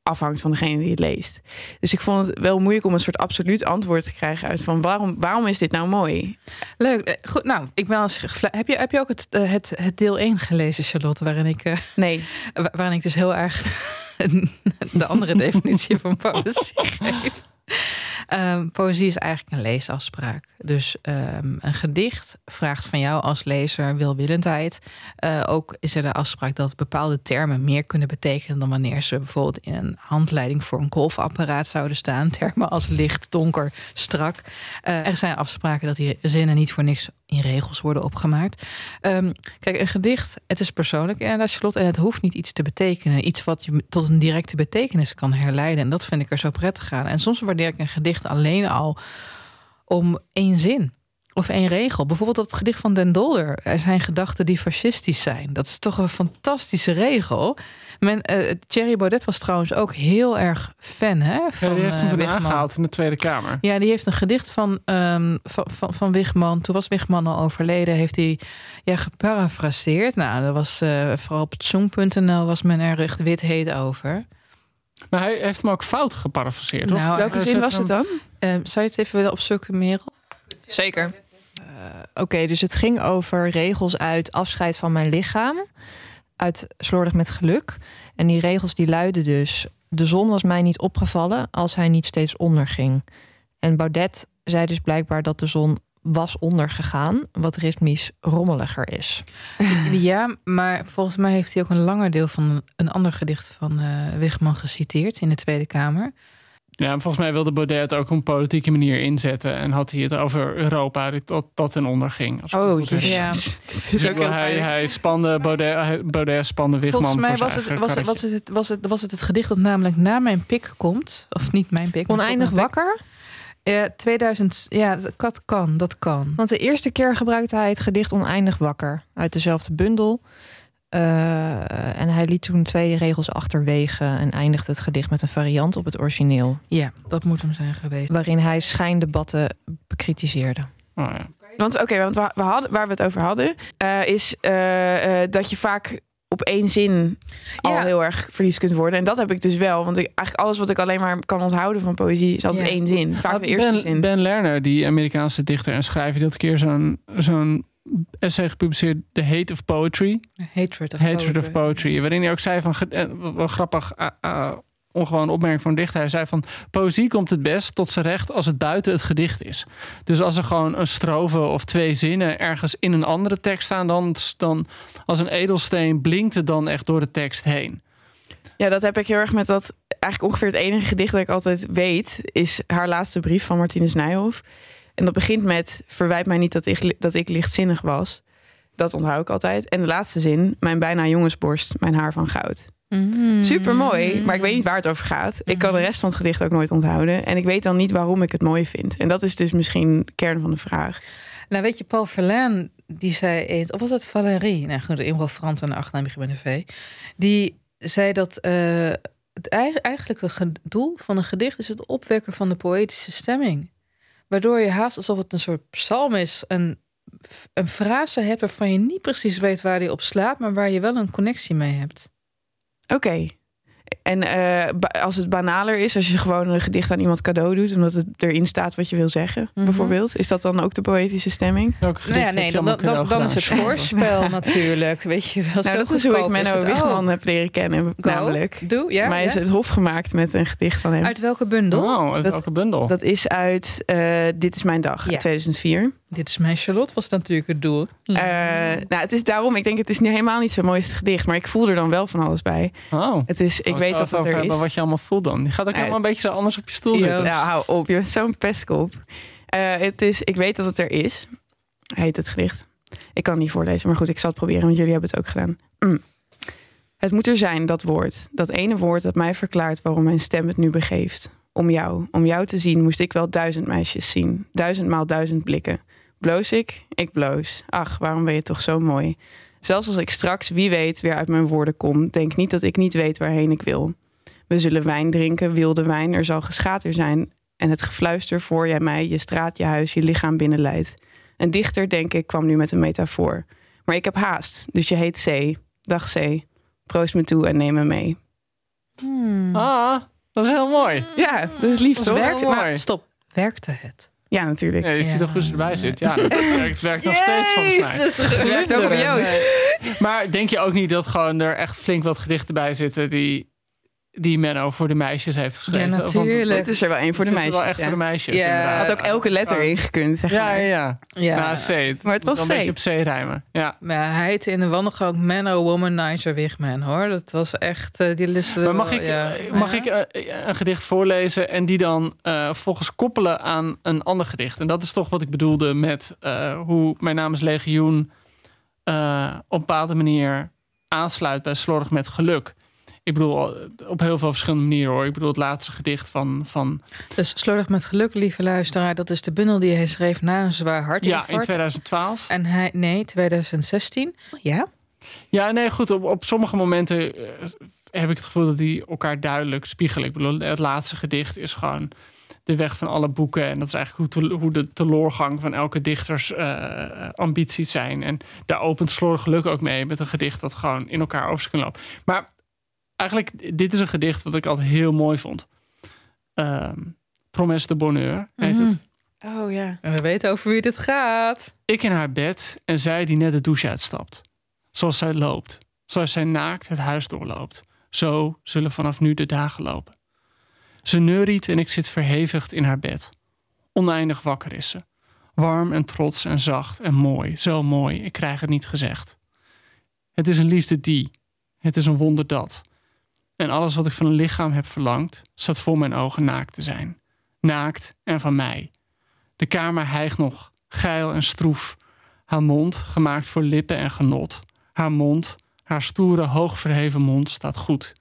afhangt van degene die het leest. Dus ik vond het wel moeilijk om een soort absoluut antwoord te krijgen uit van waarom, waarom is dit nou mooi? Leuk. Eh, Goed, nou, ik ben als heb je, heb je ook het, eh, het, het deel 1 gelezen, Charlotte, waarin ik, eh, Nee, *laughs* wa- waarin ik dus heel erg *laughs* de andere *laughs* definitie van poëzie geef. Ehm, poëzie is eigenlijk een leesafspraak. Dus ehm, een gedicht vraagt van jou als lezer wilwillendheid. Eh, ook is er de afspraak dat bepaalde termen meer kunnen betekenen dan wanneer ze bijvoorbeeld in een handleiding voor een golfapparaat zouden staan. *laughs* Termen als licht, donker, strak. Eh, er zijn afspraken dat die zinnen niet voor niks in regels worden opgemaakt. Ehm, kijk, een gedicht, het is persoonlijk inderdaad, Charlotte, en het hoeft niet iets te betekenen. Iets wat je tot een directe betekenis kan herleiden. En dat vind ik er zo prettig aan. En soms waardeer ik een gedicht alleen al om één zin of één regel. Bijvoorbeeld dat gedicht van Den Dolder. Er zijn gedachten die fascistisch zijn. Dat is toch een fantastische regel. Men, uh, Thierry Baudet was trouwens ook heel erg fan hè, van ja, die heeft hem uh, aangehaald in de Tweede Kamer. Ja, die heeft een gedicht van, um, van, van, van Wigman. Toen was Wigman al overleden. Heeft hij ja, geparafraseerd. Nou, dat was uh, vooral op zoom.nl was men er echt wit heet over. Maar hij heeft hem ook fout geparafraseerd. Nou, Welke zin was het dan? Uh, zou je het even willen opzoeken, Merel? Zeker. Uh, Oké, okay, dus het ging over regels uit afscheid van mijn lichaam. Uit slordig met geluk. En die regels die luiden dus... De zon was mij niet opgevallen als hij niet steeds onderging. En Baudet zei dus blijkbaar dat de zon was ondergegaan, wat ritmisch rommeliger is. *laughs* Ja, maar volgens mij heeft hij ook een langer deel van een ander gedicht van uh, Wigman geciteerd in de Tweede Kamer. Ja, volgens mij wilde Baudet het ook op een politieke manier inzetten. En had hij het over Europa dat, dat ten onder ging. Oh, ja. *laughs* Dus ook hij, hij spande Baudet, Baudet spande Wigman Volgens mij was het, was, het, was, het, was, het, was het het gedicht dat namelijk na mijn pik komt. Of niet mijn pik. Oneindig wakker? Ja, 2000, ja, dat kan, dat kan. Want de eerste keer gebruikte hij het gedicht Oneindig Wakker uit dezelfde bundel. Uh, en hij liet toen twee regels achterwege en eindigde het gedicht met een variant op het origineel. Ja, dat moet hem zijn geweest. Waarin hij schijndebatten bekritiseerde. Oh, ja. Want oké, okay, want we, hadden, waar we het over hadden, uh, is uh, dat je vaak op één zin al ja. heel erg verliefd kunt worden. En dat heb ik dus wel. Want ik, eigenlijk alles wat ik alleen maar kan onthouden van poëzie is altijd ja. één zin. Vaak de eerste ben, zin. Ben Lerner, die Amerikaanse dichter en schrijver, die had een keer zo'n zo'n essay gepubliceerd, The Hate of Poetry. Hatred of Hatred Poetry. of Poetry. Waarin hij ook zei van, wel grappig, uh, uh, ongewoon opmerking van een dichter. Hij zei van, poëzie komt het best tot zijn recht als het buiten het gedicht is. Dus als er gewoon een strofe of twee zinnen ergens in een andere tekst staan, dan, dan als een edelsteen blinkt het dan echt door de tekst heen. Ja, dat heb ik heel erg met dat. Eigenlijk ongeveer het enige gedicht dat ik altijd weet, is haar laatste brief van Martinus Nijhoff. En dat begint met: Verwijt mij niet dat ik, dat ik lichtzinnig was. Dat onthoud ik altijd. En de laatste zin: Mijn bijna jongensborst, mijn haar van goud. Mm. Super mooi, maar ik weet niet waar het over gaat. Ik kan de rest van het gedicht ook nooit onthouden. En ik weet dan niet waarom ik het mooi vind. En dat is dus misschien kern van de vraag. Nou, weet je, Paul Verlaine, die zei eens, of was dat Valérie? Nou, goed, in Frans en de achternaam begint met een V. Die zei dat uh, het eigenlijke doel van een gedicht is het opwekken van de poëtische stemming. Waardoor je haast alsof het een soort psalm is, een, een frase hebt waarvan je niet precies weet waar die op slaat, maar waar je wel een connectie mee hebt. Oké. En uh, als het banaler is, als je gewoon een gedicht aan iemand cadeau doet, omdat het erin staat wat je wil zeggen, mm-hmm. bijvoorbeeld, is dat dan ook de poëtische stemming? Nou ja, nee, dan, dan, dan is het voorspel *laughs* natuurlijk. Weet je wel. Nou, dat is hoe ik Menno Wigman oh. heb leren kennen, Go. namelijk. Doe, ja. Mij is ja. het hof gemaakt met een gedicht van hem. Uit welke bundel? Oh, uit dat, welke bundel? Dat is uit uh, Dit is mijn dag, ja. 2004. Dit is mijn Charlotte, was natuurlijk het doel. Uh, nou, het is daarom, ik denk, het is niet, helemaal niet zijn mooiste gedicht, maar ik voel er dan wel van alles bij. Oh. Het is, ik oh, weet dat het er is. Wat je allemaal voelt dan. Je gaat ook helemaal een beetje zo anders op je stoel zitten. Ja, hou op, je bent zo'n pestkop. Uh, het is, ik weet dat het er is. Heet het gedicht. Ik kan het niet voorlezen, maar goed, ik zal het proberen, want jullie hebben het ook gedaan. Mm. Het moet er zijn, dat woord. Dat ene woord dat mij verklaart waarom mijn stem het nu begeeft. Om jou, om jou te zien, moest ik wel duizend meisjes zien. Duizendmaal duizend blikken. Bloos ik? Ik bloos. Ach, waarom ben je toch zo mooi? Zelfs als ik straks, wie weet, weer uit mijn woorden kom, denk niet dat ik niet weet waarheen ik wil. We zullen wijn drinken, wilde wijn, er zal geschater zijn. En het gefluister voor jij mij, je straat, je huis, je lichaam binnenleidt. Een dichter, denk ik, kwam nu met een metafoor. Maar ik heb haast, dus je heet C. Dag C. Proost me toe en neem me mee. Hmm. Ah, dat is heel mooi. Ja, dat is lief, Dat toch? werkte, mooi. maar stop, werkte het? Ja, natuurlijk. Ja, je ziet Ja. er goed erbij zit. Ja, *laughs* het werkt, het werkt nog steeds volgens mij. Het werkt ook op Joost. Maar denk je ook niet dat gewoon er echt flink wat gedichten bij zitten die, die Menno voor de meisjes heeft geschreven? Ja, natuurlijk. Dit is er wel één voor de meisjes. wel echt ja. voor de meisjes. Ja. inderdaad. Had ook elke letter ingekund, zeg Ja, maar. ja, ja. Ja. Nou, C. Maar het was C. Een beetje op C rijmen. Ja. Maar hij heette in de wandelgang Menno Womanizer Wigman, hoor. Dat was echt, eh, die liste. Maar mag wel, ik, ja. eh, mag Ja? ik eh, een gedicht voorlezen en die dan eh, volgens koppelen aan een ander gedicht? En dat is toch wat ik bedoelde met eh, hoe Mijn naam is Legioen eh, op een bepaalde manier aansluit bij Slordig met Geluk. Ik bedoel, op heel veel verschillende manieren hoor. Ik bedoel, het laatste gedicht van... van dus Slordig met geluk, lieve luisteraar. Dat is de bundel die hij schreef na een zwaar hartinfarct. Ja, in 2012. En hij... Nee, 2016. Ja? Ja, nee, goed. Op, op sommige momenten uh, heb ik het gevoel dat die elkaar duidelijk spiegelen. Ik bedoel, het laatste gedicht is gewoon de weg van alle boeken. En dat is eigenlijk hoe, te, hoe de teloorgang van elke dichters uh, ambities zijn. En daar opent Slor geluk ook mee met een gedicht dat gewoon in elkaar over kan lopen. Maar eigenlijk, dit is een gedicht wat ik altijd heel mooi vond. Uh, Promesse de Bonheur heet het. Mhm. Oh ja. En we weten over wie dit gaat. Ik in haar bed en zij die net de douche uitstapt. Zoals zij loopt. Zoals zij naakt het huis doorloopt. Zo zullen vanaf nu de dagen lopen. Ze neuriet en ik zit verhevigd in haar bed. Oneindig wakker is ze. Warm en trots en zacht en mooi. Zo mooi, ik krijg het niet gezegd. Het is een liefde die. Het is een wonder dat. En alles wat ik van een lichaam heb verlangd, staat voor mijn ogen naakt te zijn. Naakt en van mij. De kamer hijgt nog, geil en stroef. Haar mond, gemaakt voor lippen en genot. Haar mond, haar stoere, hoogverheven mond, staat goed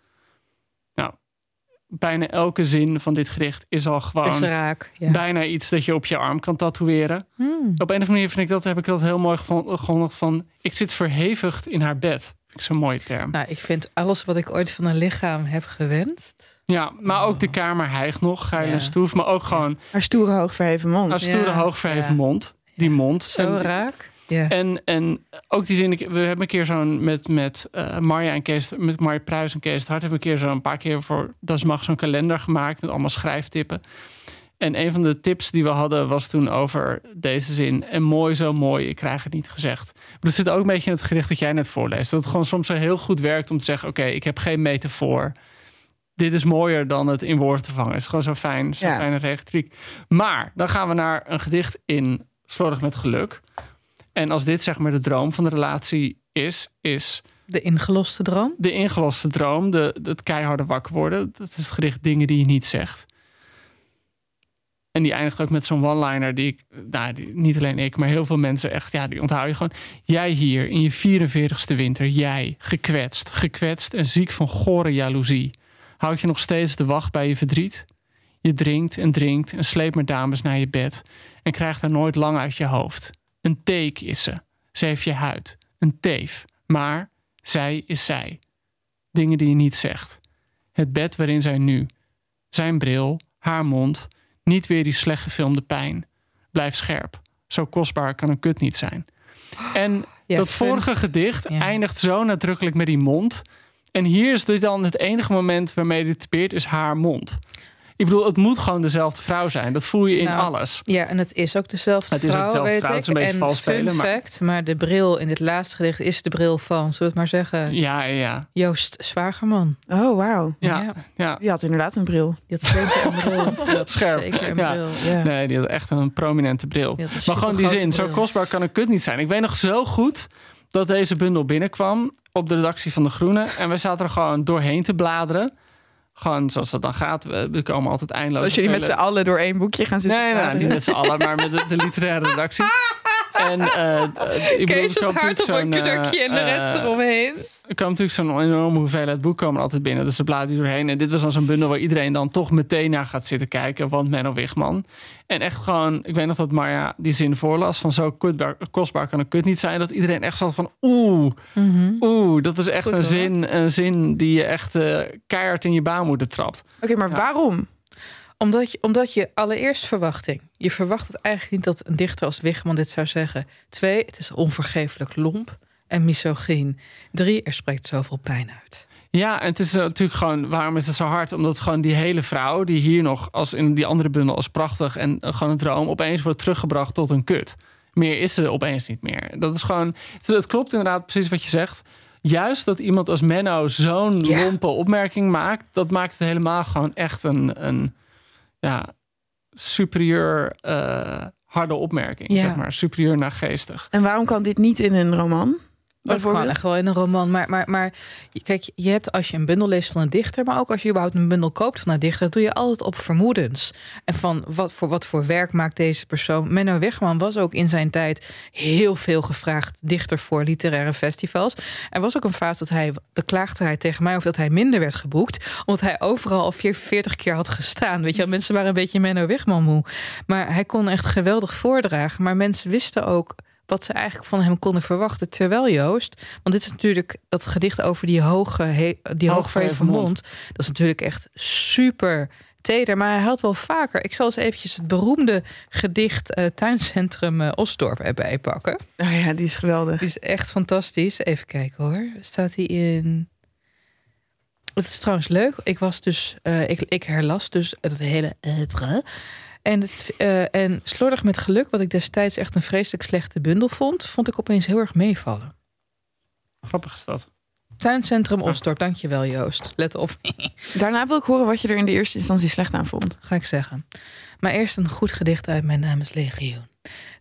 bijna elke zin van dit gedicht is al gewoon is raak, ja. bijna iets dat je op je arm kan tatoeëren. Hmm. Op een of andere manier vind ik dat, heb ik dat heel mooi gevonden van ik zit verhevigd in haar bed. Vind ik zo'n mooie term. Nou, ik vind alles wat ik ooit van een lichaam heb gewenst. Ja, maar ook de kamer hijgt nog, geil ja. en stoef, maar ook gewoon... Haar stoere hoogverheven mond. Haar stoere Ja. hoogverheven mond. Die mond. Zo En- raak. Ja. En, en ook die zin, ik- we hebben een keer zo'n met, met eh, Marja en Kees, met Marja Pruis en Kees het Hart, hebben we een keer zo'n paar keer voor Das Mag zo'n kalender gemaakt met allemaal schrijftippen. En een van de tips die we hadden was toen over deze zin. En mooi, zo mooi, ik krijg het niet gezegd. Maar dat zit ook een beetje in het gericht dat jij net voorleest. Dat het gewoon soms zo heel goed werkt om te zeggen: Oké, ik heb geen metafoor. Dit is mooier dan het in woorden te vangen. Het is gewoon zo fijn, zo Ja. fijne retoriek. Maar dan gaan we naar een gedicht in Slordig met Geluk. En als dit zeg maar de droom van de relatie is, is De ingeloste droom. de ingeloste droom, de, het keiharde wakker worden. Dat is het gedicht Dingen die je niet zegt. En die eindigt ook met zo'n one-liner die ik, nou, niet alleen ik, maar heel veel mensen echt, ja, die onthoud je gewoon. Jij hier in je 44ste winter, jij gekwetst, gekwetst en ziek van gore jaloezie. Houd je nog steeds de wacht bij je verdriet? Je drinkt en drinkt en sleept met dames naar je bed en krijgt haar nooit lang uit je hoofd. Een teek is ze. Ze heeft je huid. Een teef. Maar zij is zij. Dingen die je niet zegt. Het bed waarin zij nu. Zijn bril, haar mond. Niet weer die slecht gefilmde pijn. Blijf scherp. Zo kostbaar kan een kut niet zijn. En Ja, dat fun. vorige gedicht Ja. eindigt zo nadrukkelijk met die mond. En hier is dit dan het enige moment waarmee dit typeert, is haar mond. Ik bedoel, het moet gewoon dezelfde vrouw zijn. Dat voel je in Nou, alles. Ja, en het is ook dezelfde Het is ook vrouw, dezelfde weet vrouw. Het is een beetje en vals spelen, maar- fact, maar de bril in dit laatste gedicht is de bril van, zullen we het maar zeggen, Ja, ja, ja. Joost Zwagerman. Oh, wauw. Ja, ja. Die had inderdaad een bril. Die had zeker een bril. *laughs* Die had Scherp. Zeker een Ja. bril, ja. Nee, die had echt een prominente bril. Maar gewoon die zin, zo kostbaar kan een kut niet zijn. Ik weet nog zo goed dat deze bundel binnenkwam op de redactie van De Groene. En we zaten er gewoon doorheen te bladeren. Gewoon zoals dat dan gaat. We, komen altijd eindeloos. Als jullie met z'n allen door één boekje gaan zitten. Nee, nou, bladeren. niet met z'n allen, maar met de, de literaire redactie. *laughs* En eh, eh, ik Kees het hart op een eh, knukje en de rest eromheen. er kwam natuurlijk zo'n enorme hoeveelheid boeken komen altijd binnen. Dus we bladeren die doorheen. En dit was dan zo'n bundel waar iedereen dan toch meteen naar gaat zitten kijken. Want Menno Wigman. En echt gewoon, ik weet nog dat Marja die zin voorlas. Van zo kutbaar, kostbaar kan een kut niet zijn. Dat iedereen echt zat van oeh, oeh. Dat is echt Goed, een hoor. zin, een zin die je echt keihard in je baarmoeder trapt. Oké, maar Ja. waarom? Omdat je, omdat je allereerst verwachting. Je verwacht het eigenlijk niet dat een dichter als Wigman dit zou zeggen. Twee, het is onvergeeflijk lomp en misogyn. Drie, er spreekt zoveel pijn uit. Ja, en het is natuurlijk gewoon, waarom is het zo hard? Omdat gewoon die hele vrouw, die hier nog als in die andere bundel als prachtig en gewoon een droom, opeens wordt teruggebracht tot een kut. Meer is ze opeens niet meer. Dat is gewoon, het, het klopt inderdaad precies wat je zegt. Juist dat iemand als Menno zo'n Ja. lompe opmerking maakt, dat maakt het helemaal gewoon echt een, een ja, superieur eh, harde opmerking. Ja. Zeg maar, superieur naar geestig. En waarom kan dit niet in een roman? Dat kan echt wel in een roman. Maar, maar, maar kijk, je hebt als je een bundel leest van een dichter, maar ook als je überhaupt een bundel koopt van een dichter, doe je altijd op vermoedens. En van wat voor, wat voor werk maakt deze persoon. Menno Wegman was ook in zijn tijd heel veel gevraagd dichter voor literaire festivals. Er was ook een fase dat hij, de klaagde hij tegen mij of dat hij minder werd geboekt, omdat hij overal al 40 keer had gestaan. Weet je, mensen waren een beetje Menno Wegman moe. Maar hij kon echt geweldig voordragen. Maar mensen wisten ook wat ze eigenlijk van hem konden verwachten. Terwijl Joost, want dit is natuurlijk dat gedicht over die hoge, die hoogverheven mond. Dat is natuurlijk echt super teder. Maar hij had wel vaker. Ik zal eens eventjes het beroemde gedicht uh, Tuincentrum uh, Osdorp erbij pakken. Oh ja, die is geweldig. Die is echt fantastisch. Even kijken hoor. Staat hij in. Het is trouwens leuk. Ik was dus, uh, ik, ik herlas dus het hele en, het, uh, en Slordig met Geluk, wat ik destijds echt een vreselijk slechte bundel vond, vond ik opeens heel erg meevallen. Grappig is dat. Tuincentrum Osdorp, dankjewel Joost. Let op. *laughs* Daarna wil ik horen wat je er in de eerste instantie slecht aan vond. Ga ik zeggen. Maar eerst een goed gedicht uit mijn naam is Legioen.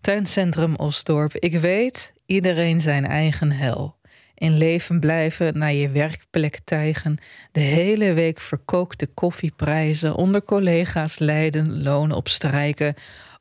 Tuincentrum Osdorp. Ik weet, iedereen zijn eigen hel in leven blijven, naar je werkplek tijgen, de hele week verkookte koffieprijzen, onder collega's lijden, lonen op strijken,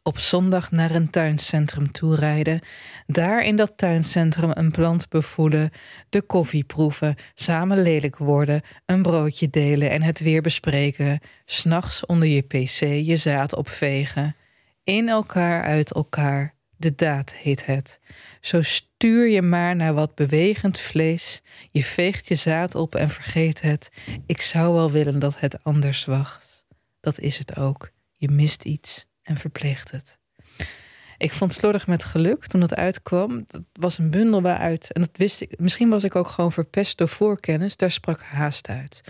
op zondag naar een tuincentrum toerijden, daar in dat tuincentrum een plant bevoelen, de koffie proeven, samen lelijk worden, een broodje delen en het weer bespreken, s'nachts onder je pc je zaad opvegen, in elkaar uit elkaar, de daad heet het. Zo stuur je maar naar wat bewegend vlees. Je veegt je zaad op en vergeet het. Ik zou wel willen dat het anders was. Dat is het ook. Je mist iets en verpleegt het. Ik vond Slordig met Geluk toen dat uitkwam. Dat was een bundel waaruit, en dat wist ik, misschien was ik ook gewoon verpest door voorkennis, daar sprak haast uit.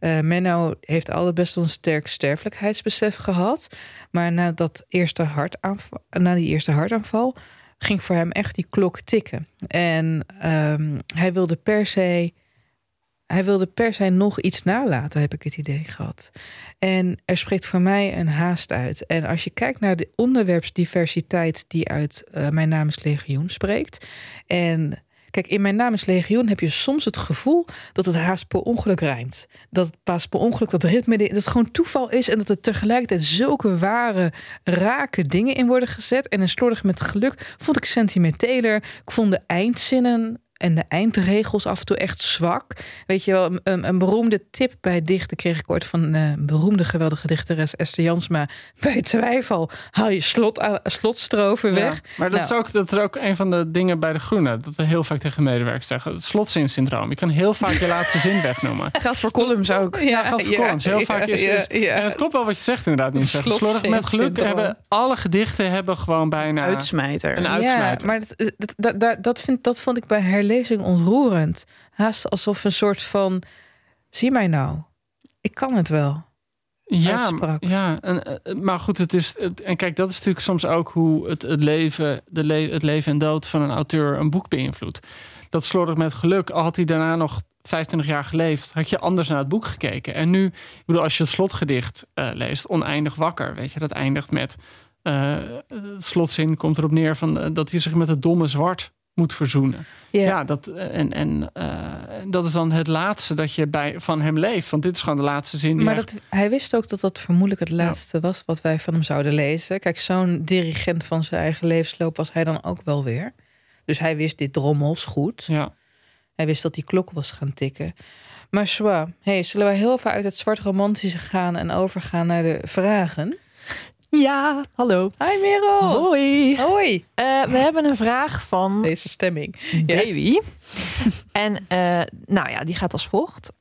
Uh, Menno heeft altijd best wel een sterk sterfelijkheidsbesef gehad. Maar na, dat eerste hartaanval, na die eerste hartaanval ging voor hem echt die klok tikken. En um, hij wilde per se. Hij wilde per se nog iets nalaten, heb ik het idee gehad. En er spreekt voor mij een haast uit. En als je kijkt naar de onderwerpsdiversiteit die uit uh, Mijn naam is Legioen spreekt. En Kijk, in Mijn Naam is Legioen heb je soms het gevoel dat het haast per ongeluk rijmt. Dat het pas per ongeluk dat ritme, dat het gewoon toeval is en dat er tegelijkertijd zulke ware, rake dingen in worden gezet. En in Slordig met Geluk vond ik sentimenteler. Ik vond de eindzinnen en de eindregels af en toe echt zwak. Weet je wel, een, een beroemde tip bij dichten kreeg ik ooit van een beroemde geweldige dichteres Esther Jansma. *laughs* Bij twijfel haal je slot, slotstroven weg. maar dat, is nou. ook, dat is ook een van de dingen bij de Groene. Dat we heel vaak tegen medewerkers zeggen. Het slotzinsyndroom. Je kan heel vaak je *laughs* laatste zin wegnoemen. Geldt voor columns ook. Ja, geldt voor columns. Heel vaak is, is En het klopt wel wat je zegt inderdaad. Niet Slordig met geluk hebben alle gedichten hebben gewoon bijna... Uitsmijter. Een uitsmijter. Ja, maar dat, dat, dat, dat, vind, dat vond ik bij her lezing ontroerend. Haast alsof een soort van: zie mij nou, ik kan het wel. Ja, ja en, eh, maar goed, het is. en kijk, dat is natuurlijk soms ook hoe het, het, leven, de le het leven en dood van een auteur een boek beïnvloedt. Dat slordig met geluk, al had hij daarna nog 25 jaar geleefd, had je anders naar het boek gekeken. En nu, ik bedoel, als je het slotgedicht uh, leest, oneindig wakker, weet je, dat eindigt met. Uh, het slotzin komt erop neer van, dat hij zich met het domme zwart moet verzoenen. Ja, dat, en, en uh, dat is dan het laatste dat je bij, van hem leeft. Want dit is gewoon de laatste zin. Maar dat, hij wist ook dat dat vermoedelijk het laatste was wat wij van hem zouden lezen. Kijk, zo'n dirigent van zijn eigen levensloop was hij dan ook wel weer. Dus hij wist dit drommels goed. Ja. Hij wist dat die klok was gaan tikken. Maar Swa, hey, zullen we heel even uit het zwart romantische gaan en overgaan naar de vragen? Ja, hallo. Hi Merel. Hoi. Hoi. Uh, we hebben een vraag van... Deze stemming. Davy. en uh, nou ja, die gaat als volgt.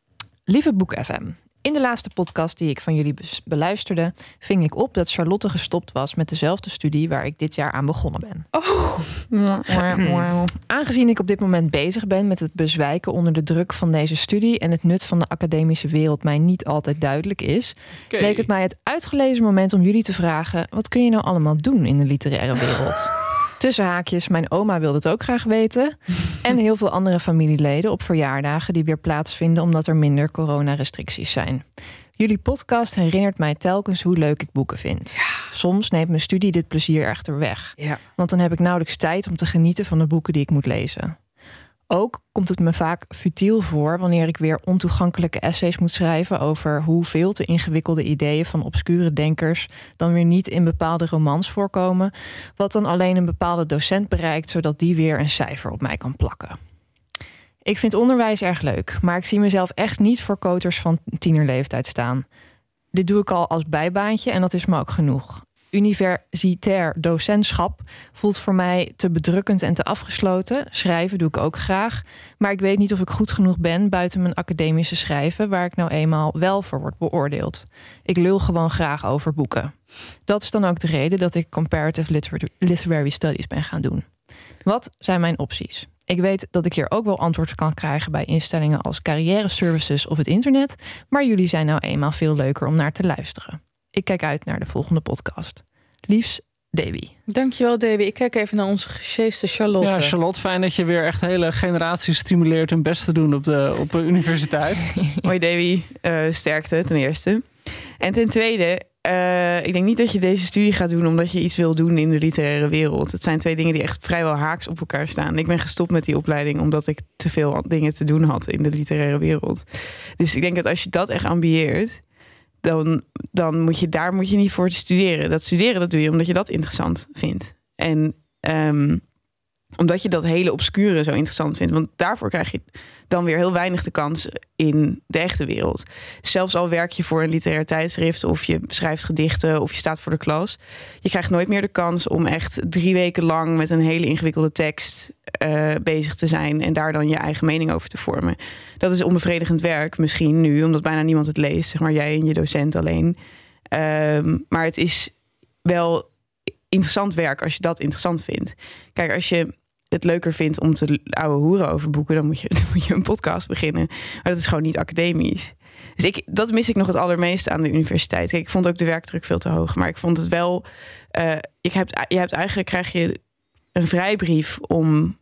Lieve Boek FM. In de laatste podcast die ik van jullie beluisterde, ving ik op dat Charlotte gestopt was met dezelfde studie waar ik dit jaar aan begonnen ben. Oh. *laughs* Aangezien ik op dit moment bezig ben met het bezwijken onder de druk van deze studie en het nut van de academische wereld mij niet altijd duidelijk is, okay. leek het mij het uitgelezen moment om jullie te vragen: wat kun je nou allemaal doen in de literaire wereld? Tussen haakjes, mijn oma wilde het ook graag weten. En heel veel andere familieleden op verjaardagen die weer plaatsvinden omdat er minder coronarestricties zijn. Jullie podcast herinnert mij telkens hoe leuk ik boeken vind. Ja. Soms neemt mijn studie dit plezier echter weg. Ja. Want dan heb ik nauwelijks tijd om te genieten van de boeken die ik moet lezen. Ook komt het me vaak futiel voor wanneer ik weer ontoegankelijke essays moet schrijven over hoe veel te ingewikkelde ideeën van obscure denkers dan weer niet in bepaalde romans voorkomen, wat dan alleen een bepaalde docent bereikt, zodat die weer een cijfer op mij kan plakken. Ik vind onderwijs erg leuk, maar ik zie mezelf echt niet voor koters van tienerleeftijd staan. Dit doe ik al als bijbaantje en dat is me ook genoeg universitair docentschap voelt voor mij te bedrukkend en te afgesloten. Schrijven doe ik ook graag. Maar ik weet niet of ik goed genoeg ben buiten mijn academische schrijven, waar ik nou eenmaal wel voor word beoordeeld. Ik lul gewoon graag over boeken. Dat is dan ook de reden dat ik comparative literary studies ben gaan doen. Wat zijn mijn opties? Ik weet dat ik hier ook wel antwoord kan krijgen bij instellingen als carrière services of het internet, maar jullie zijn nou eenmaal veel leuker om naar te luisteren. Ik kijk uit naar de volgende podcast. Liefs, Davy. Dankjewel, Davy. Ik kijk even naar onze gesjeeste Charlotte. Ja, Charlotte, fijn dat je weer echt hele generaties stimuleert hun best te doen op de, op de universiteit. Mooi, Davy. Uh, sterkte, ten eerste. En ten tweede, uh, ik denk niet dat je deze studie gaat doen omdat je iets wil doen in de literaire wereld. Het zijn twee dingen die echt vrijwel haaks op elkaar staan. Ik ben gestopt met die opleiding omdat ik te veel dingen te doen had in de literaire wereld. Dus ik denk dat als je dat echt ambieert, dan, dan moet je daar moet je niet voor te studeren. Dat studeren dat doe je omdat je dat interessant vindt. En um, omdat je dat hele obscure zo interessant vindt. Want daarvoor krijg je dan weer heel weinig de kans in de echte wereld. Zelfs al werk je voor een literair tijdschrift of je schrijft gedichten of je staat voor de klas. Je krijgt nooit meer de kans om echt drie weken lang met een hele ingewikkelde tekst uh, bezig te zijn en daar dan je eigen mening over te vormen. Dat is onbevredigend werk, misschien nu, omdat bijna niemand het leest, zeg maar jij en je docent alleen. Um, maar het is wel interessant werk als je dat interessant vindt. Kijk, als je het leuker vindt om te ouwe hoeren over boeken, dan moet, je, *laughs* dan moet je een podcast beginnen. Maar dat is gewoon niet academisch. Dus ik, dat mis ik nog het allermeeste aan de universiteit. Kijk, ik vond ook de werkdruk veel te hoog. Maar ik vond het wel. Heb, je hebt eigenlijk krijg je een vrijbrief om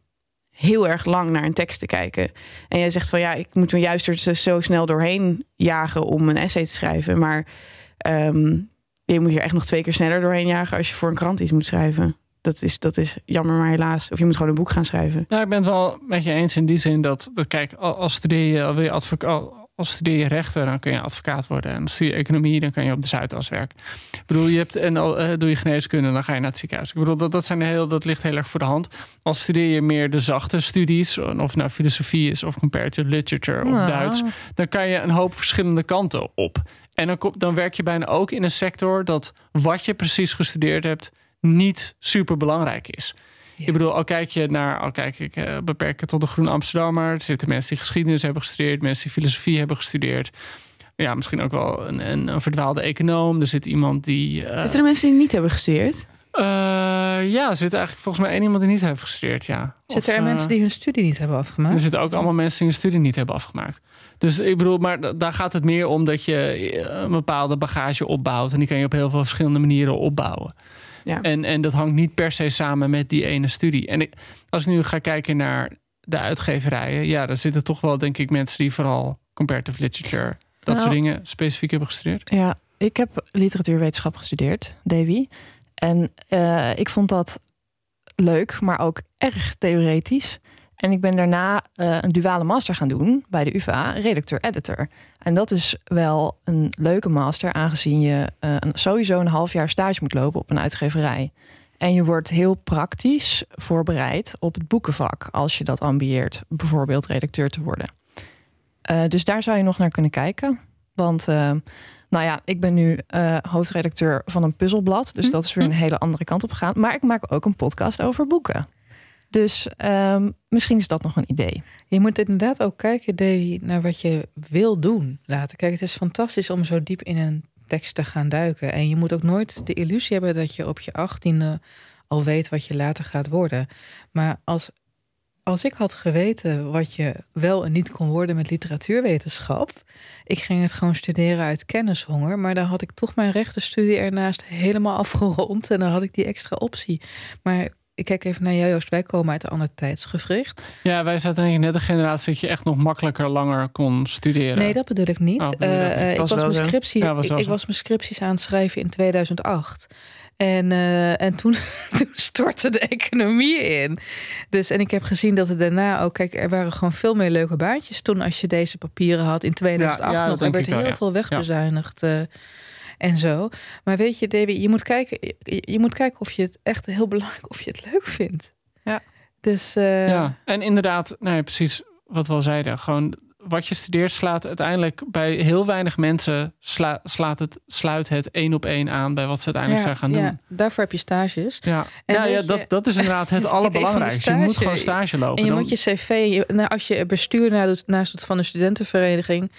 heel erg lang naar een tekst te kijken. En jij zegt van ja, ik moet me juist er zo snel doorheen jagen om een essay te schrijven. Maar um, je moet hier echt nog twee keer sneller doorheen jagen als je voor een krant iets moet schrijven. Dat is, dat is jammer, maar helaas. Of je moet gewoon een boek gaan schrijven. Nou, ik ben het wel met je eens in die zin dat, dat kijk, als studeer je, wil je advocaat, als studeer je rechten, dan kun je advocaat worden. En als studeer je economie, dan kan je op de Zuidas werken. Ik bedoel, je hebt, en uh, doe je geneeskunde, dan ga je naar het ziekenhuis. Ik bedoel, dat, dat, zijn heel, dat ligt heel erg voor de hand. Als studeer je meer de zachte studies, of nou filosofie is, of comparative literature, of nou. Duits, dan kan je een hoop verschillende kanten op. En dan, dan werk je bijna ook in een sector dat wat je precies gestudeerd hebt, niet super belangrijk is. Ik bedoel, al kijk je naar, al kijk ik uh, beperk het tot de Groene Amsterdammer. Er zitten mensen die geschiedenis hebben gestudeerd, mensen die filosofie hebben gestudeerd. Ja, misschien ook wel een, een, een verdwaalde econoom. Er zit iemand die. Uh, zitten er mensen die niet hebben gestudeerd? Uh, ja, er zit eigenlijk volgens mij één iemand die niet heeft gestudeerd, ja. Zitten er mensen die hun studie niet hebben afgemaakt? Er zitten ook allemaal mensen die hun studie niet hebben afgemaakt. Dus ik bedoel, maar daar gaat het meer om dat je een bepaalde bagage opbouwt. En die kan je op heel veel verschillende manieren opbouwen. Ja. En, en dat hangt niet per se samen met die ene studie. En ik, als ik nu ga kijken naar de uitgeverijen, ja, daar zitten toch wel, denk ik, mensen die vooral comparative literature, dat soort nou. dingen specifiek hebben gestudeerd. Ja, ik heb literatuurwetenschap gestudeerd, Davy. En uh, ik vond dat leuk, maar ook erg theoretisch. En ik ben daarna uh, een duale master gaan doen bij de UvA, redacteur-editor. En dat is wel een leuke master, aangezien je uh, een, sowieso een half jaar stage moet lopen op een uitgeverij. En je wordt heel praktisch voorbereid op het boekenvak, als je dat ambieert, bijvoorbeeld redacteur te worden. Uh, dus daar zou je nog naar kunnen kijken. Want nou ja, ik ben nu hoofdredacteur van een puzzelblad. Dus hm, dat is weer hm. een hele andere kant op gegaan. Maar ik maak ook een podcast over boeken. Dus um, misschien is dat nog een idee. Je moet inderdaad ook kijken naar wat je wil doen laten. Kijk, het is fantastisch om zo diep in een tekst te gaan duiken. En je moet ook nooit de illusie hebben dat je op je achttiende al weet wat je later gaat worden. Maar als, als ik had geweten wat je wel en niet kon worden met literatuurwetenschap. Ik ging het gewoon studeren uit kennishonger. Maar dan had ik toch mijn rechtenstudie ernaast helemaal afgerond. En dan had ik die extra optie. Maar ik kijk even naar jou, Joost. Wij komen uit een ander tijdsgevricht. Ja, wij zaten in net een generatie dat je echt nog makkelijker langer kon studeren. Nee, dat bedoel ik niet. Oh, uh, ik, was mijn scriptie, ik, was mijn scripties aan het schrijven in 2008. En, eh, en toen, *laughs* toen stortte de economie in. Dus, en ik heb gezien dat het daarna ook... Kijk, er waren gewoon veel meer leuke baantjes toen... als je deze papieren had in 2008 Ja, ja, nog. Er werd wel, heel ja. veel wegbezuinigd eh, en zo. Maar weet je, Davy, je moet kijken, je, moet kijken of je het echt heel belangrijk... of je het leuk vindt. Ja. Dus eh, Ja, en inderdaad, nou ja, precies wat we al zeiden. Gewoon wat je studeert slaat uiteindelijk bij heel weinig mensen sla- slaat het, sluit het één op één aan bij wat ze uiteindelijk zijn gaan doen. ja, daarvoor heb je stages. Ja, En ja, ja je- dat, dat is inderdaad het *laughs* de allerbelangrijkste. Je moet gewoon stage lopen. En je Dan- moet je cv, nou, als je bestuur naast het van een studentenvereniging,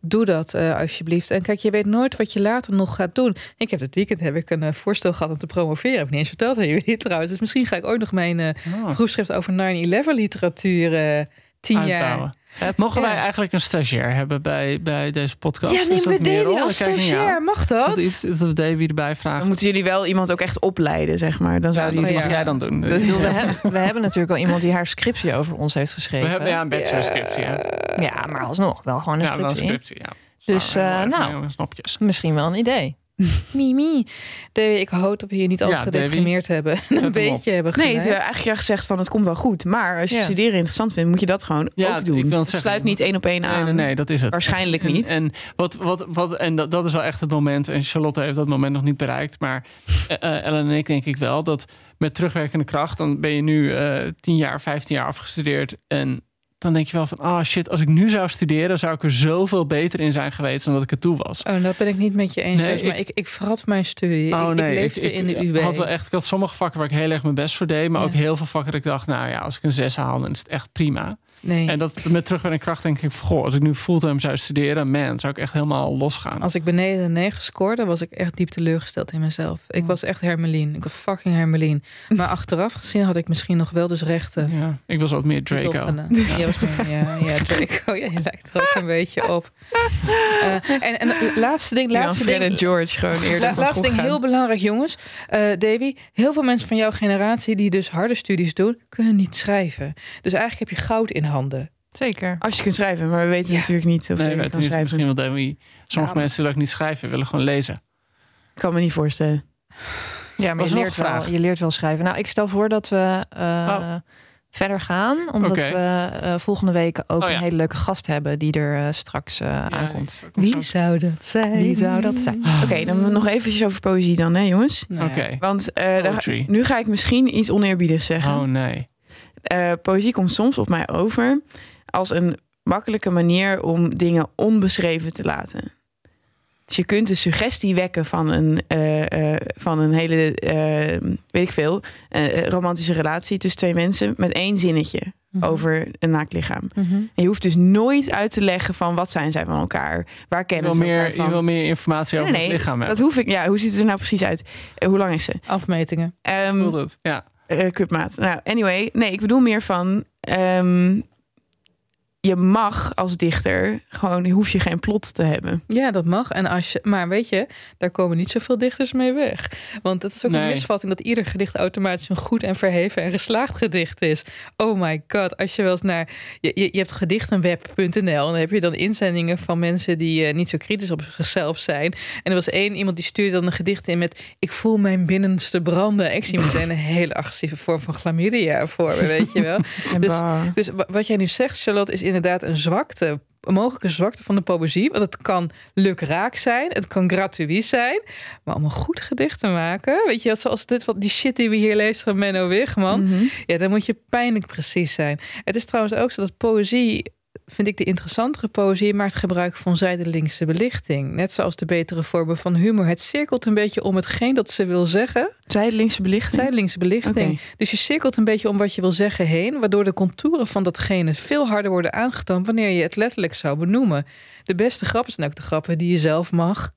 doe dat eh, alsjeblieft. En kijk, je weet nooit wat je later nog gaat doen. Ik heb dit weekend heb ik een eh, voorstel gehad om te promoveren. Heb ik niet eens verteld aan jullie *laughs* trouwens. Dus misschien ga ik ooit nog mijn Ah. proefschrift over 9-11 literatuur tien jaar. Mogen wij Ja. eigenlijk een stagiair hebben bij, bij deze podcast? Ja, Is neem dat we? Davy als stagiair. Mag Is dat? dat iets dat we Davy erbij vragen? Dan moeten jullie wel iemand ook echt opleiden, zeg maar. Dan Ja, zouden dat jullie... mag jij dan doen. *laughs* We, hebben, we hebben natuurlijk al iemand die haar scriptie over ons heeft We geschreven. hebben ja, een bachelorscriptie. hè? Ja, maar alsnog wel gewoon een Ja, wel een scriptie. scriptie, ja. Dus eh, nou, jongens, snopjes. misschien wel een idee. *laughs* Mimi. Davy, ik hoop dat we hier niet al Ja, gedeprimeerd hebben. een op. beetje hebben Nee, is geleid. eigenlijk ja gezegd van het komt wel goed. Maar als je Ja. studeren interessant vindt, moet je dat gewoon Ja, ook ik doen. wil het Het zeggen. sluit niet één op één aan. Nee, nee, nee, dat is het. Waarschijnlijk En- niet. En, wat, wat, wat, en dat, dat is wel echt het moment. En Charlotte heeft dat moment nog niet bereikt. Maar eh, eh, Ellen en ik denk ik wel dat met terugwerkende kracht... dan ben je nu eh 10 jaar, 15 jaar afgestudeerd. En dan denk je wel van... ah shit, als ik nu zou studeren... zou ik er zoveel beter in zijn geweest dan dat ik er toe was. Oh, dat ben ik niet met je eens. Nee, maar ik, ik verrat mijn studie. Oh ik, nee, ik leefde in de UB. Had wel echt, ik had sommige vakken waar ik heel erg mijn best voor deed. Maar Ja. ook heel veel vakken dat ik dacht... nou ja, als ik een 6 haal, dan is het echt prima. Nee. En dat met terugwerkende kracht denk ik... van, goh, als ik nu fulltime zou studeren... man, zou ik echt helemaal losgaan. Als ik beneden de 9 scoorde, was ik echt diep teleurgesteld in mezelf. Ik was echt Hermelien. Ik was fucking Hermelien. Maar achteraf gezien had ik misschien nog wel dus rechten. Ja, ik was wat meer Draco. Jij was meer, ja, ja, Draco. Ja, je lijkt er ook een beetje op. Eh, en, en laatste ding, Jan laatste Fred ding. en George gewoon eerder La- laatste ding, heel belangrijk jongens. Eh Davy, heel veel mensen van jouw generatie die dus harde studies doen, kunnen niet schrijven. Dus eigenlijk heb je goud in handen. Zeker. Als je kunt schrijven, maar we weten Ja. natuurlijk niet of Nee, je kan schrijven. misschien wel Demi. Sommige Ja, mensen willen ook niet schrijven, willen gewoon lezen. Ik kan me niet voorstellen. Ja, maar je er leert, wel, je leert wel schrijven. Nou, ik stel voor dat we eh, Oh. verder gaan. Omdat we eh, volgende week ook Oh, ja. een hele leuke gast hebben die er eh, straks eh, aankomt. Wie? zou dat zijn? Wie zou dat zijn? Oké, dan nog eventjes over poëzie dan, hè jongens? Oké. Want eh, daar- nu ga ik misschien iets oneerbiedigs zeggen. Oh nee. Eh, poëzie komt soms op mij over als een makkelijke manier om dingen onbeschreven te laten. Dus je kunt de suggestie wekken van een, eh, eh, van een hele, weet ik veel, eh, romantische relatie tussen twee mensen met één zinnetje over een naakt lichaam. Mhm. En je hoeft dus nooit uit te leggen van wat zijn zij van elkaar, waar Je kennen wil, ze elkaar meer, van. je wil meer informatie over Nee, het lichaam dat hoef ik. Ja, hoe ziet het er nou precies uit? Hoe lang is ze? Afmetingen. Ehm, Voelt het? Ja. Eh, cupmaat. Nou, anyway. Nee, ik bedoel meer van... ehm, je mag als dichter gewoon... hoef je geen plot te hebben. Ja, dat mag. En als je, maar weet je, daar komen niet zoveel dichters mee weg. Want het is ook een misvatting dat ieder gedicht automatisch een goed en verheven en geslaagd gedicht is. Oh my god, als je wel eens naar. Je, je, je hebt gedichtenweb.nl en dan heb je dan inzendingen van mensen die eh, niet zo kritisch op zichzelf zijn. En er was één iemand die stuurde dan een gedicht in met: Ik voel mijn binnenste branden. Ik zie meteen een hele agressieve vorm van chlamydia voor me, weet je wel. *laughs* En Dus-. Dus wa- wat jij nu zegt, Charlotte, is inderdaad een zwakte. Een mogelijke zwakte van de poëzie. Want het kan lukraak zijn, het kan gratuit zijn. Maar om een goed gedicht te maken, weet je, zoals dit, wat die shit die we hier lezen van Menno Wigman, Mhm. ja, dan moet je pijnlijk precies zijn. Het is trouwens ook zo dat poëzie, vind ik de interessantere poëzie, maakt gebruik van zijdelingse belichting. Net zoals de betere vormen van humor. Het cirkelt een beetje om hetgeen dat ze wil zeggen. Zijdelingse belichting. Zijdelingse belichting. Dus je cirkelt een beetje om wat je wil zeggen heen, waardoor de contouren van datgene veel harder worden aangetoond wanneer je het letterlijk zou benoemen. De beste grappen zijn ook de grappen die je zelf mag.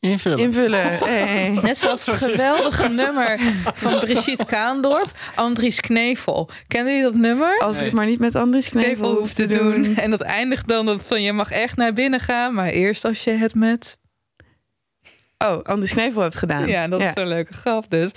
Invullen. Invullen. *laughs* Hey. Net zoals het geweldige *laughs* nummer van Brigitte Kaandorp, Andries Knevel. Kennen jullie dat nummer? Als ik maar niet met Andries Knevel Knevel hoef te doen. doen. En dat eindigt dan dat van je mag echt naar binnen gaan, maar eerst als je het met. Oh, Andries Knevel hebt gedaan. Ja, dat is zo'n leuke grap dus.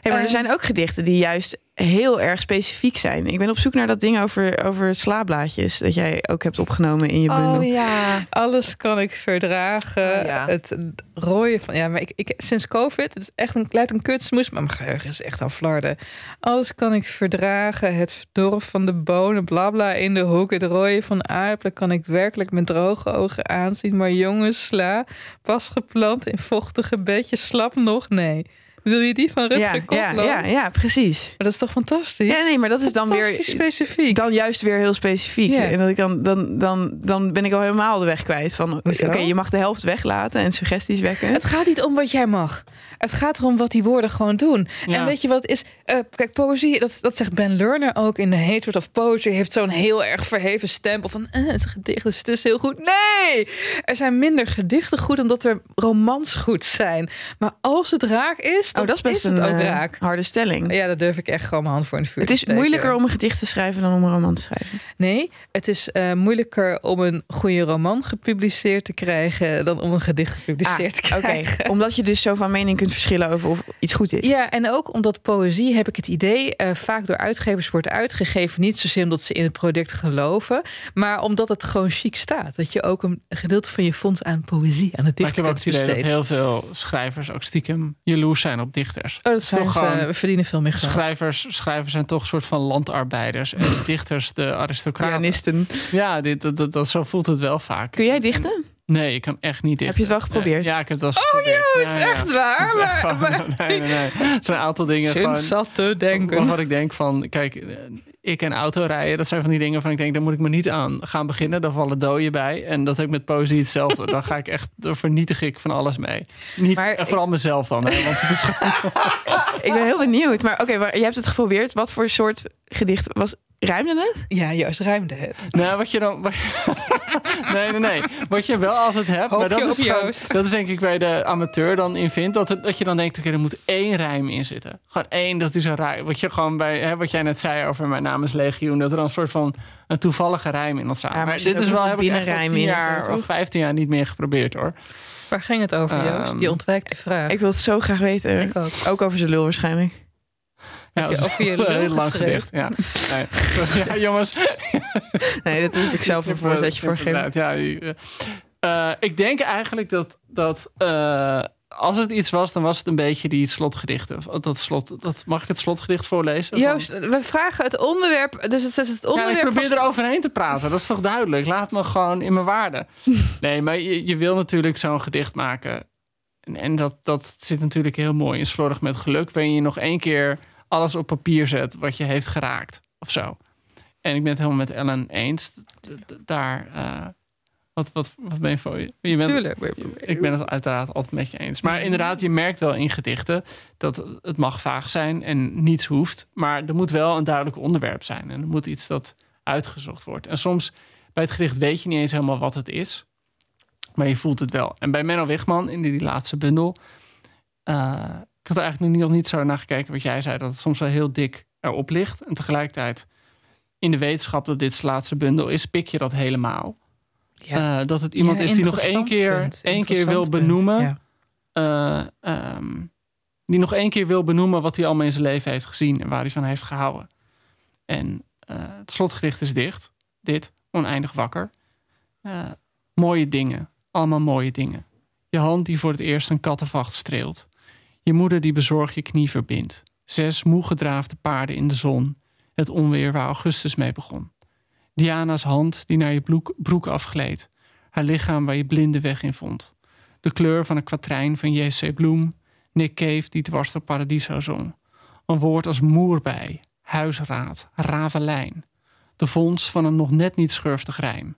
Hey, maar er Eh. zijn ook gedichten die juist heel erg specifiek zijn. Ik ben op zoek naar dat ding over, over slaablaadjes dat jij ook hebt opgenomen in je bundel. Oh ja. Alles kan ik verdragen. Oh, ja. Het rooien van. Ja, maar ik, ik sinds COVID, het is echt een, lijkt een kutsmoes, maar mijn geheugen is echt aan flarden. Alles kan ik verdragen. Het verdorf van de bonen, blabla in de hoek. Het rooien van aardappelen kan ik werkelijk met droge ogen aanzien. Maar jongens, sla, pas geplant in vochtige bedjes, slap nog? Nee. Wil je die van Rutger ja, ja, ja, ja, precies. Maar dat is toch fantastisch? Ja, nee, maar dat is dan weer specifiek. dan juist weer heel specifiek. Ja. En dat ik dan, dan, dan, dan ben ik al helemaal de weg kwijt. Van oké, je mag de helft weglaten en suggesties wekken. Het gaat niet om wat jij mag. Het gaat erom wat die woorden gewoon doen. Ja. En weet je wat is? Eh, kijk, poëzie, dat, dat zegt Ben Lerner ook in The Hatred of Poetry, heeft zo'n heel erg verheven stempel van eh, het is een gedicht, dus het is heel goed. Nee! Er zijn minder gedichten goed omdat er romans goed zijn. Maar als het raak is, dan oh, dat is best het een ook eh, raak. harde stelling. Ja, dat durf ik echt gewoon mijn hand voor in het vuur Het te is moeilijker om een gedicht te schrijven dan om een roman te schrijven. Nee, het is eh, moeilijker om een goede roman gepubliceerd te krijgen dan om een gedicht gepubliceerd te Ah, Oké, krijgen. omdat je dus zo van mening kunt verschillen over of iets goed is. Ja, en ook omdat poëzie, heb ik het idee, eh, vaak door uitgevers wordt uitgegeven. Niet zozeer omdat ze in het product geloven, maar omdat het gewoon chic staat. Dat je ook een gedeelte van je fonds aan poëzie, aan het Maar ik heb ook het idee dat heel veel schrijvers ook stiekem jaloers zijn op dichters. Oh, dat is zijn toch ze, gewoon- we verdienen veel meer geld. Schrijvers, schrijvers zijn toch een soort van landarbeiders. En *laughs* dichters de aristocraten. Pianisten. Ja, dit, dat, dat, dat- zo voelt het wel vaak. Kun jij dichten? Nee, ik kan echt niet. Heb je het wel geprobeerd? Ja, ik heb het wel eens geprobeerd. Oh, is het echt waar? Het is echt Maar- gewoon- nee, nee, nee. Het zijn een aantal dingen gewoon... Sinds zat te denken. Waarvan ik denk van, kijk, eh, ik en autorijden, dat zijn van die dingen van ik denk, daar moet ik me niet aan gaan beginnen. Daar vallen doden bij. En dat heb ik met poëzie hetzelfde. dan ga ik echt, dan vernietig ik van alles mee. Niet, Maar en vooral mezelf dan. Hè, want het is *laughs* gewoon- Ik ben heel benieuwd. Maar oké, maar je hebt het geprobeerd. Wat voor soort gedicht was? Ruimde het? Ja, juist ruimde het. nou, wat je dan... wat- *laughs* nee, nee, nee. Wat je wel altijd hebt, Hoop maar dat is, gewoon- Joost. dat is denk ik waar je de amateur dan in vindt. Dat, het- dat je dan denkt, oké, er moet één rijm in zitten. Gewoon één, dat is een rijm. Wat je gewoon bij, hè, wat jij net zei over mijn naam is Legioen, dat er dan een soort van een toevallige rijm in ontstaat. Ja, maar maar er zit dit is wel, heb een ik echt 10 in of zo, jaar toch? of 15 jaar niet meer geprobeerd hoor. Waar ging het over, Joost? Ehm, Je ontwijkt de vraag. Ik wil het zo graag weten. Ik ook. Ook over zijn lul waarschijnlijk. Ja, dat is over je heel lang gedicht. Ja. Nee. *laughs* ja, jongens. *laughs* Nee, dat heb ik zelf een heb, eh, voorzetje voor inderdaad, Ja, eh, eh, ik denk eigenlijk dat, dat eh, als het iets was, dan was het een beetje die slotgedichten. Of Dat slot, dat, mag ik het slotgedicht voorlezen? Joost, we vragen het onderwerp. Dus het is het Ja, onderwerp. ik probeer er overheen te praten. Dat is toch duidelijk? Laat me gewoon in mijn waarde. *laughs* Nee, maar je, je wil natuurlijk zo'n gedicht maken. En, en dat, dat zit natuurlijk heel mooi in slordig met geluk. Waarin je nog één keer alles op papier zet wat je heeft geraakt. Of zo. En ik ben het helemaal met Ellen eens. Daar... eh, wat, wat, wat ben je voor je? je bent, Tuurlijk. ik ben het uiteraard altijd met je eens. Maar inderdaad, je merkt wel in gedichten dat het mag vaag zijn en niets hoeft. Maar er moet wel een duidelijk onderwerp zijn. En er moet iets dat uitgezocht wordt. En soms bij het gedicht weet je niet eens helemaal wat het is. Maar je voelt het wel. En bij Menno Wigman in die, die laatste bundel. eh, ik had er eigenlijk nog niet, zo naar gekeken wat jij zei. Dat het soms wel heel dik erop ligt. En tegelijkertijd in de wetenschap dat dit zijn laatste bundel is, pik je dat helemaal. Ja. Eh, dat het iemand Ja, is die nog één keer, één keer wil benoemen. ja. eh, ehm, die nog één keer wil benoemen wat hij allemaal in zijn leven heeft gezien en waar hij van heeft gehouden. En eh, het slotgericht is dicht. Dit, oneindig wakker. Mooie dingen, allemaal mooie dingen. Je hand die voor het eerst een kattenvacht streelt. Je moeder die bezorgd je knie verbindt. Zes moe gedraafde paarden in de zon. Het onweer waar Augustus mee begon. Diana's hand die naar je broek, broek afgleed. Haar lichaam waar je blinde weg in vond. De kleur van een kwatrijn van J.C. Bloem. Nick Cave die dwars door Paradiso zong. Een woord als moerbij, huisraad, ravelijn. De vondst van een nog net niet schurftig rijm.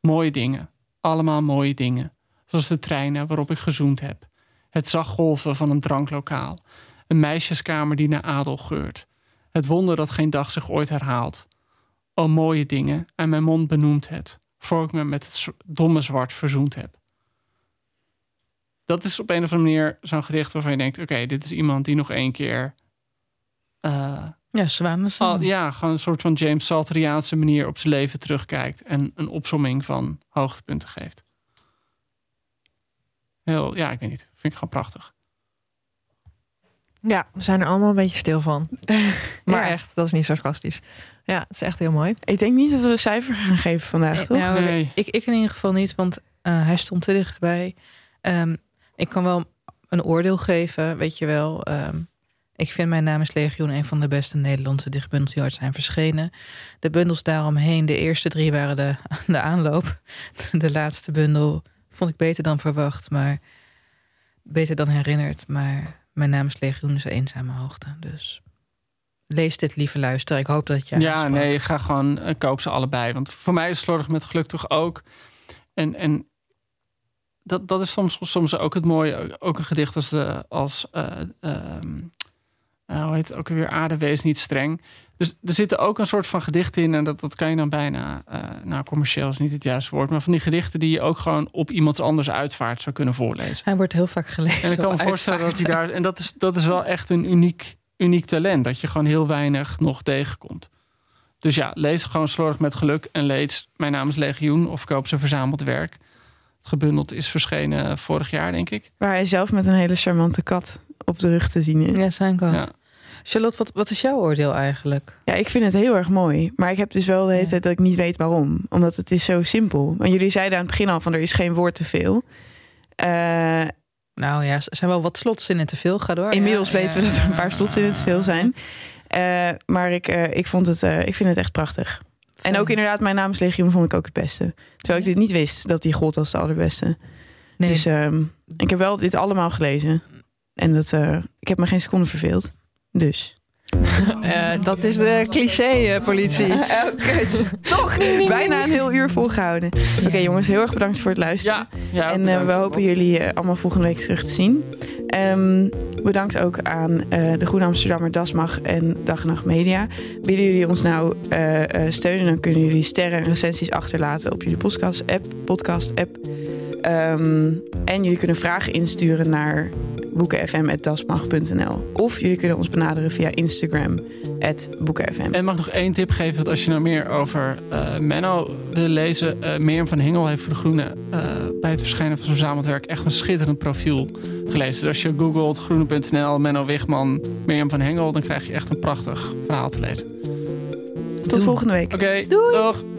Mooie dingen, allemaal mooie dingen. Zoals de treinen waarop ik gezoend heb. Het zachtgolven van een dranklokaal. Een meisjeskamer die naar adel geurt. Het wonder dat geen dag zich ooit herhaalt. O mooie dingen, en mijn mond benoemt het. Voor ik me met het domme zwart verzoend heb. Dat is op een of andere manier zo'n gedicht waarvan je denkt: oké, dit is iemand die nog één keer. eh, Ja, ja, gewoon een soort van James Salteriaanse manier op zijn leven terugkijkt en een opsomming van hoogtepunten geeft. Heel, ja, ik weet niet. Vind ik gewoon prachtig. Ja, we zijn er allemaal een beetje stil van. *laughs* maar Ja. echt, dat is niet sarcastisch. Ja, het is echt heel mooi. Ik denk niet dat we een cijfer gaan geven vandaag, toch? Nou, Nee. ik, ik in ieder geval niet, want eh, hij stond te dichtbij. Ehm, ik kan wel een oordeel geven, weet je wel. Ehm, ik vind Mijn Naam is Legioen een van de beste Nederlandse dichtbundels die ooit zijn verschenen. De bundels daaromheen, de eerste drie waren de, *laughs* de aanloop. De laatste bundel vond ik beter dan verwacht, maar beter dan herinnerd. Maar Mijn Naam is Legioen is een eenzame hoogte, dus... Lees dit, lieve luister. Ik hoop dat je Ja, nee, ga gewoon eh, koop ze allebei. Want voor mij is slordig met geluk toch ook. En, en dat, dat is soms, soms ook het mooie. Ook een gedicht als, de, als ehm, eh, hoe heet het ook weer, aarde wees niet streng. Dus er zitten ook een soort van gedichten in. En dat, dat kan je dan bijna, eh, nou commercieel is niet het juiste woord. Maar van die gedichten die je ook gewoon op iemand anders uitvaart zou kunnen voorlezen. Hij wordt heel vaak gelezen. En ik kan me voorstellen dat hij daar. En dat is, dat is wel echt een uniek, uniek talent. Dat je gewoon heel weinig nog tegenkomt. Dus ja, lees gewoon slordig met geluk. En lees Mijn naam is Legioen. Of koop ze verzameld werk. Het gebundeld is verschenen vorig jaar, denk ik. Waar hij zelf met een hele charmante kat op de rug te zien is. Ja, zijn kant. Ja. Charlotte, wat, wat is jouw oordeel eigenlijk? Ja, ik vind het heel erg mooi. Maar ik heb dus wel de hele Ja. tijd dat ik niet weet waarom. Omdat het is zo simpel. Want jullie zeiden aan het begin al van er is geen woord te veel. Eh, Nou ja, er zijn wel wat slotzinnen te veel. Ga door. inmiddels Ja, weten we dat er een paar slotzinnen te veel zijn. Eh, maar ik, eh, ik, vond het, ik vind het echt prachtig. En ook inderdaad, mijn naam is Legioen vond ik ook het beste. Terwijl ik dit niet wist dat die god als de allerbeste. Nee, Dus ehm, ik heb wel dit allemaal gelezen. En dat, ik heb me geen seconde verveeld. Dus. *laughs* Eh, dat is de cliché-politie. oh, kut. *laughs* Toch *laughs* bijna een heel uur volgehouden. Oké jongens, heel erg bedankt voor het luisteren. Ja, ja en eh, we hopen jullie eh, allemaal volgende week terug te zien. Ehm, bedankt ook aan eh, de Groene Amsterdammer Dasmag en Dag en Nacht Media. Willen jullie ons nou eh, eh, steunen, dan kunnen jullie sterren en recensies achterlaten op jullie podcast-app. Podcast -app. Ehm, en jullie kunnen vragen insturen naar boekenfm.dasmag.nl. Of jullie kunnen ons benaderen via Instagram, boekenfm. En mag ik nog één tip geven dat als je nou meer over eh, Menno wil lezen, eh Mirjam van Hengel heeft voor de Groene eh, bij het verschijnen van zijn verzameld werk echt een schitterend profiel gelezen. Dus als je googelt groene.nl, Menno Wigman, Mirjam van Hengel, dan krijg je echt een prachtig verhaal te lezen. Tot volgende week. Oké, doeg!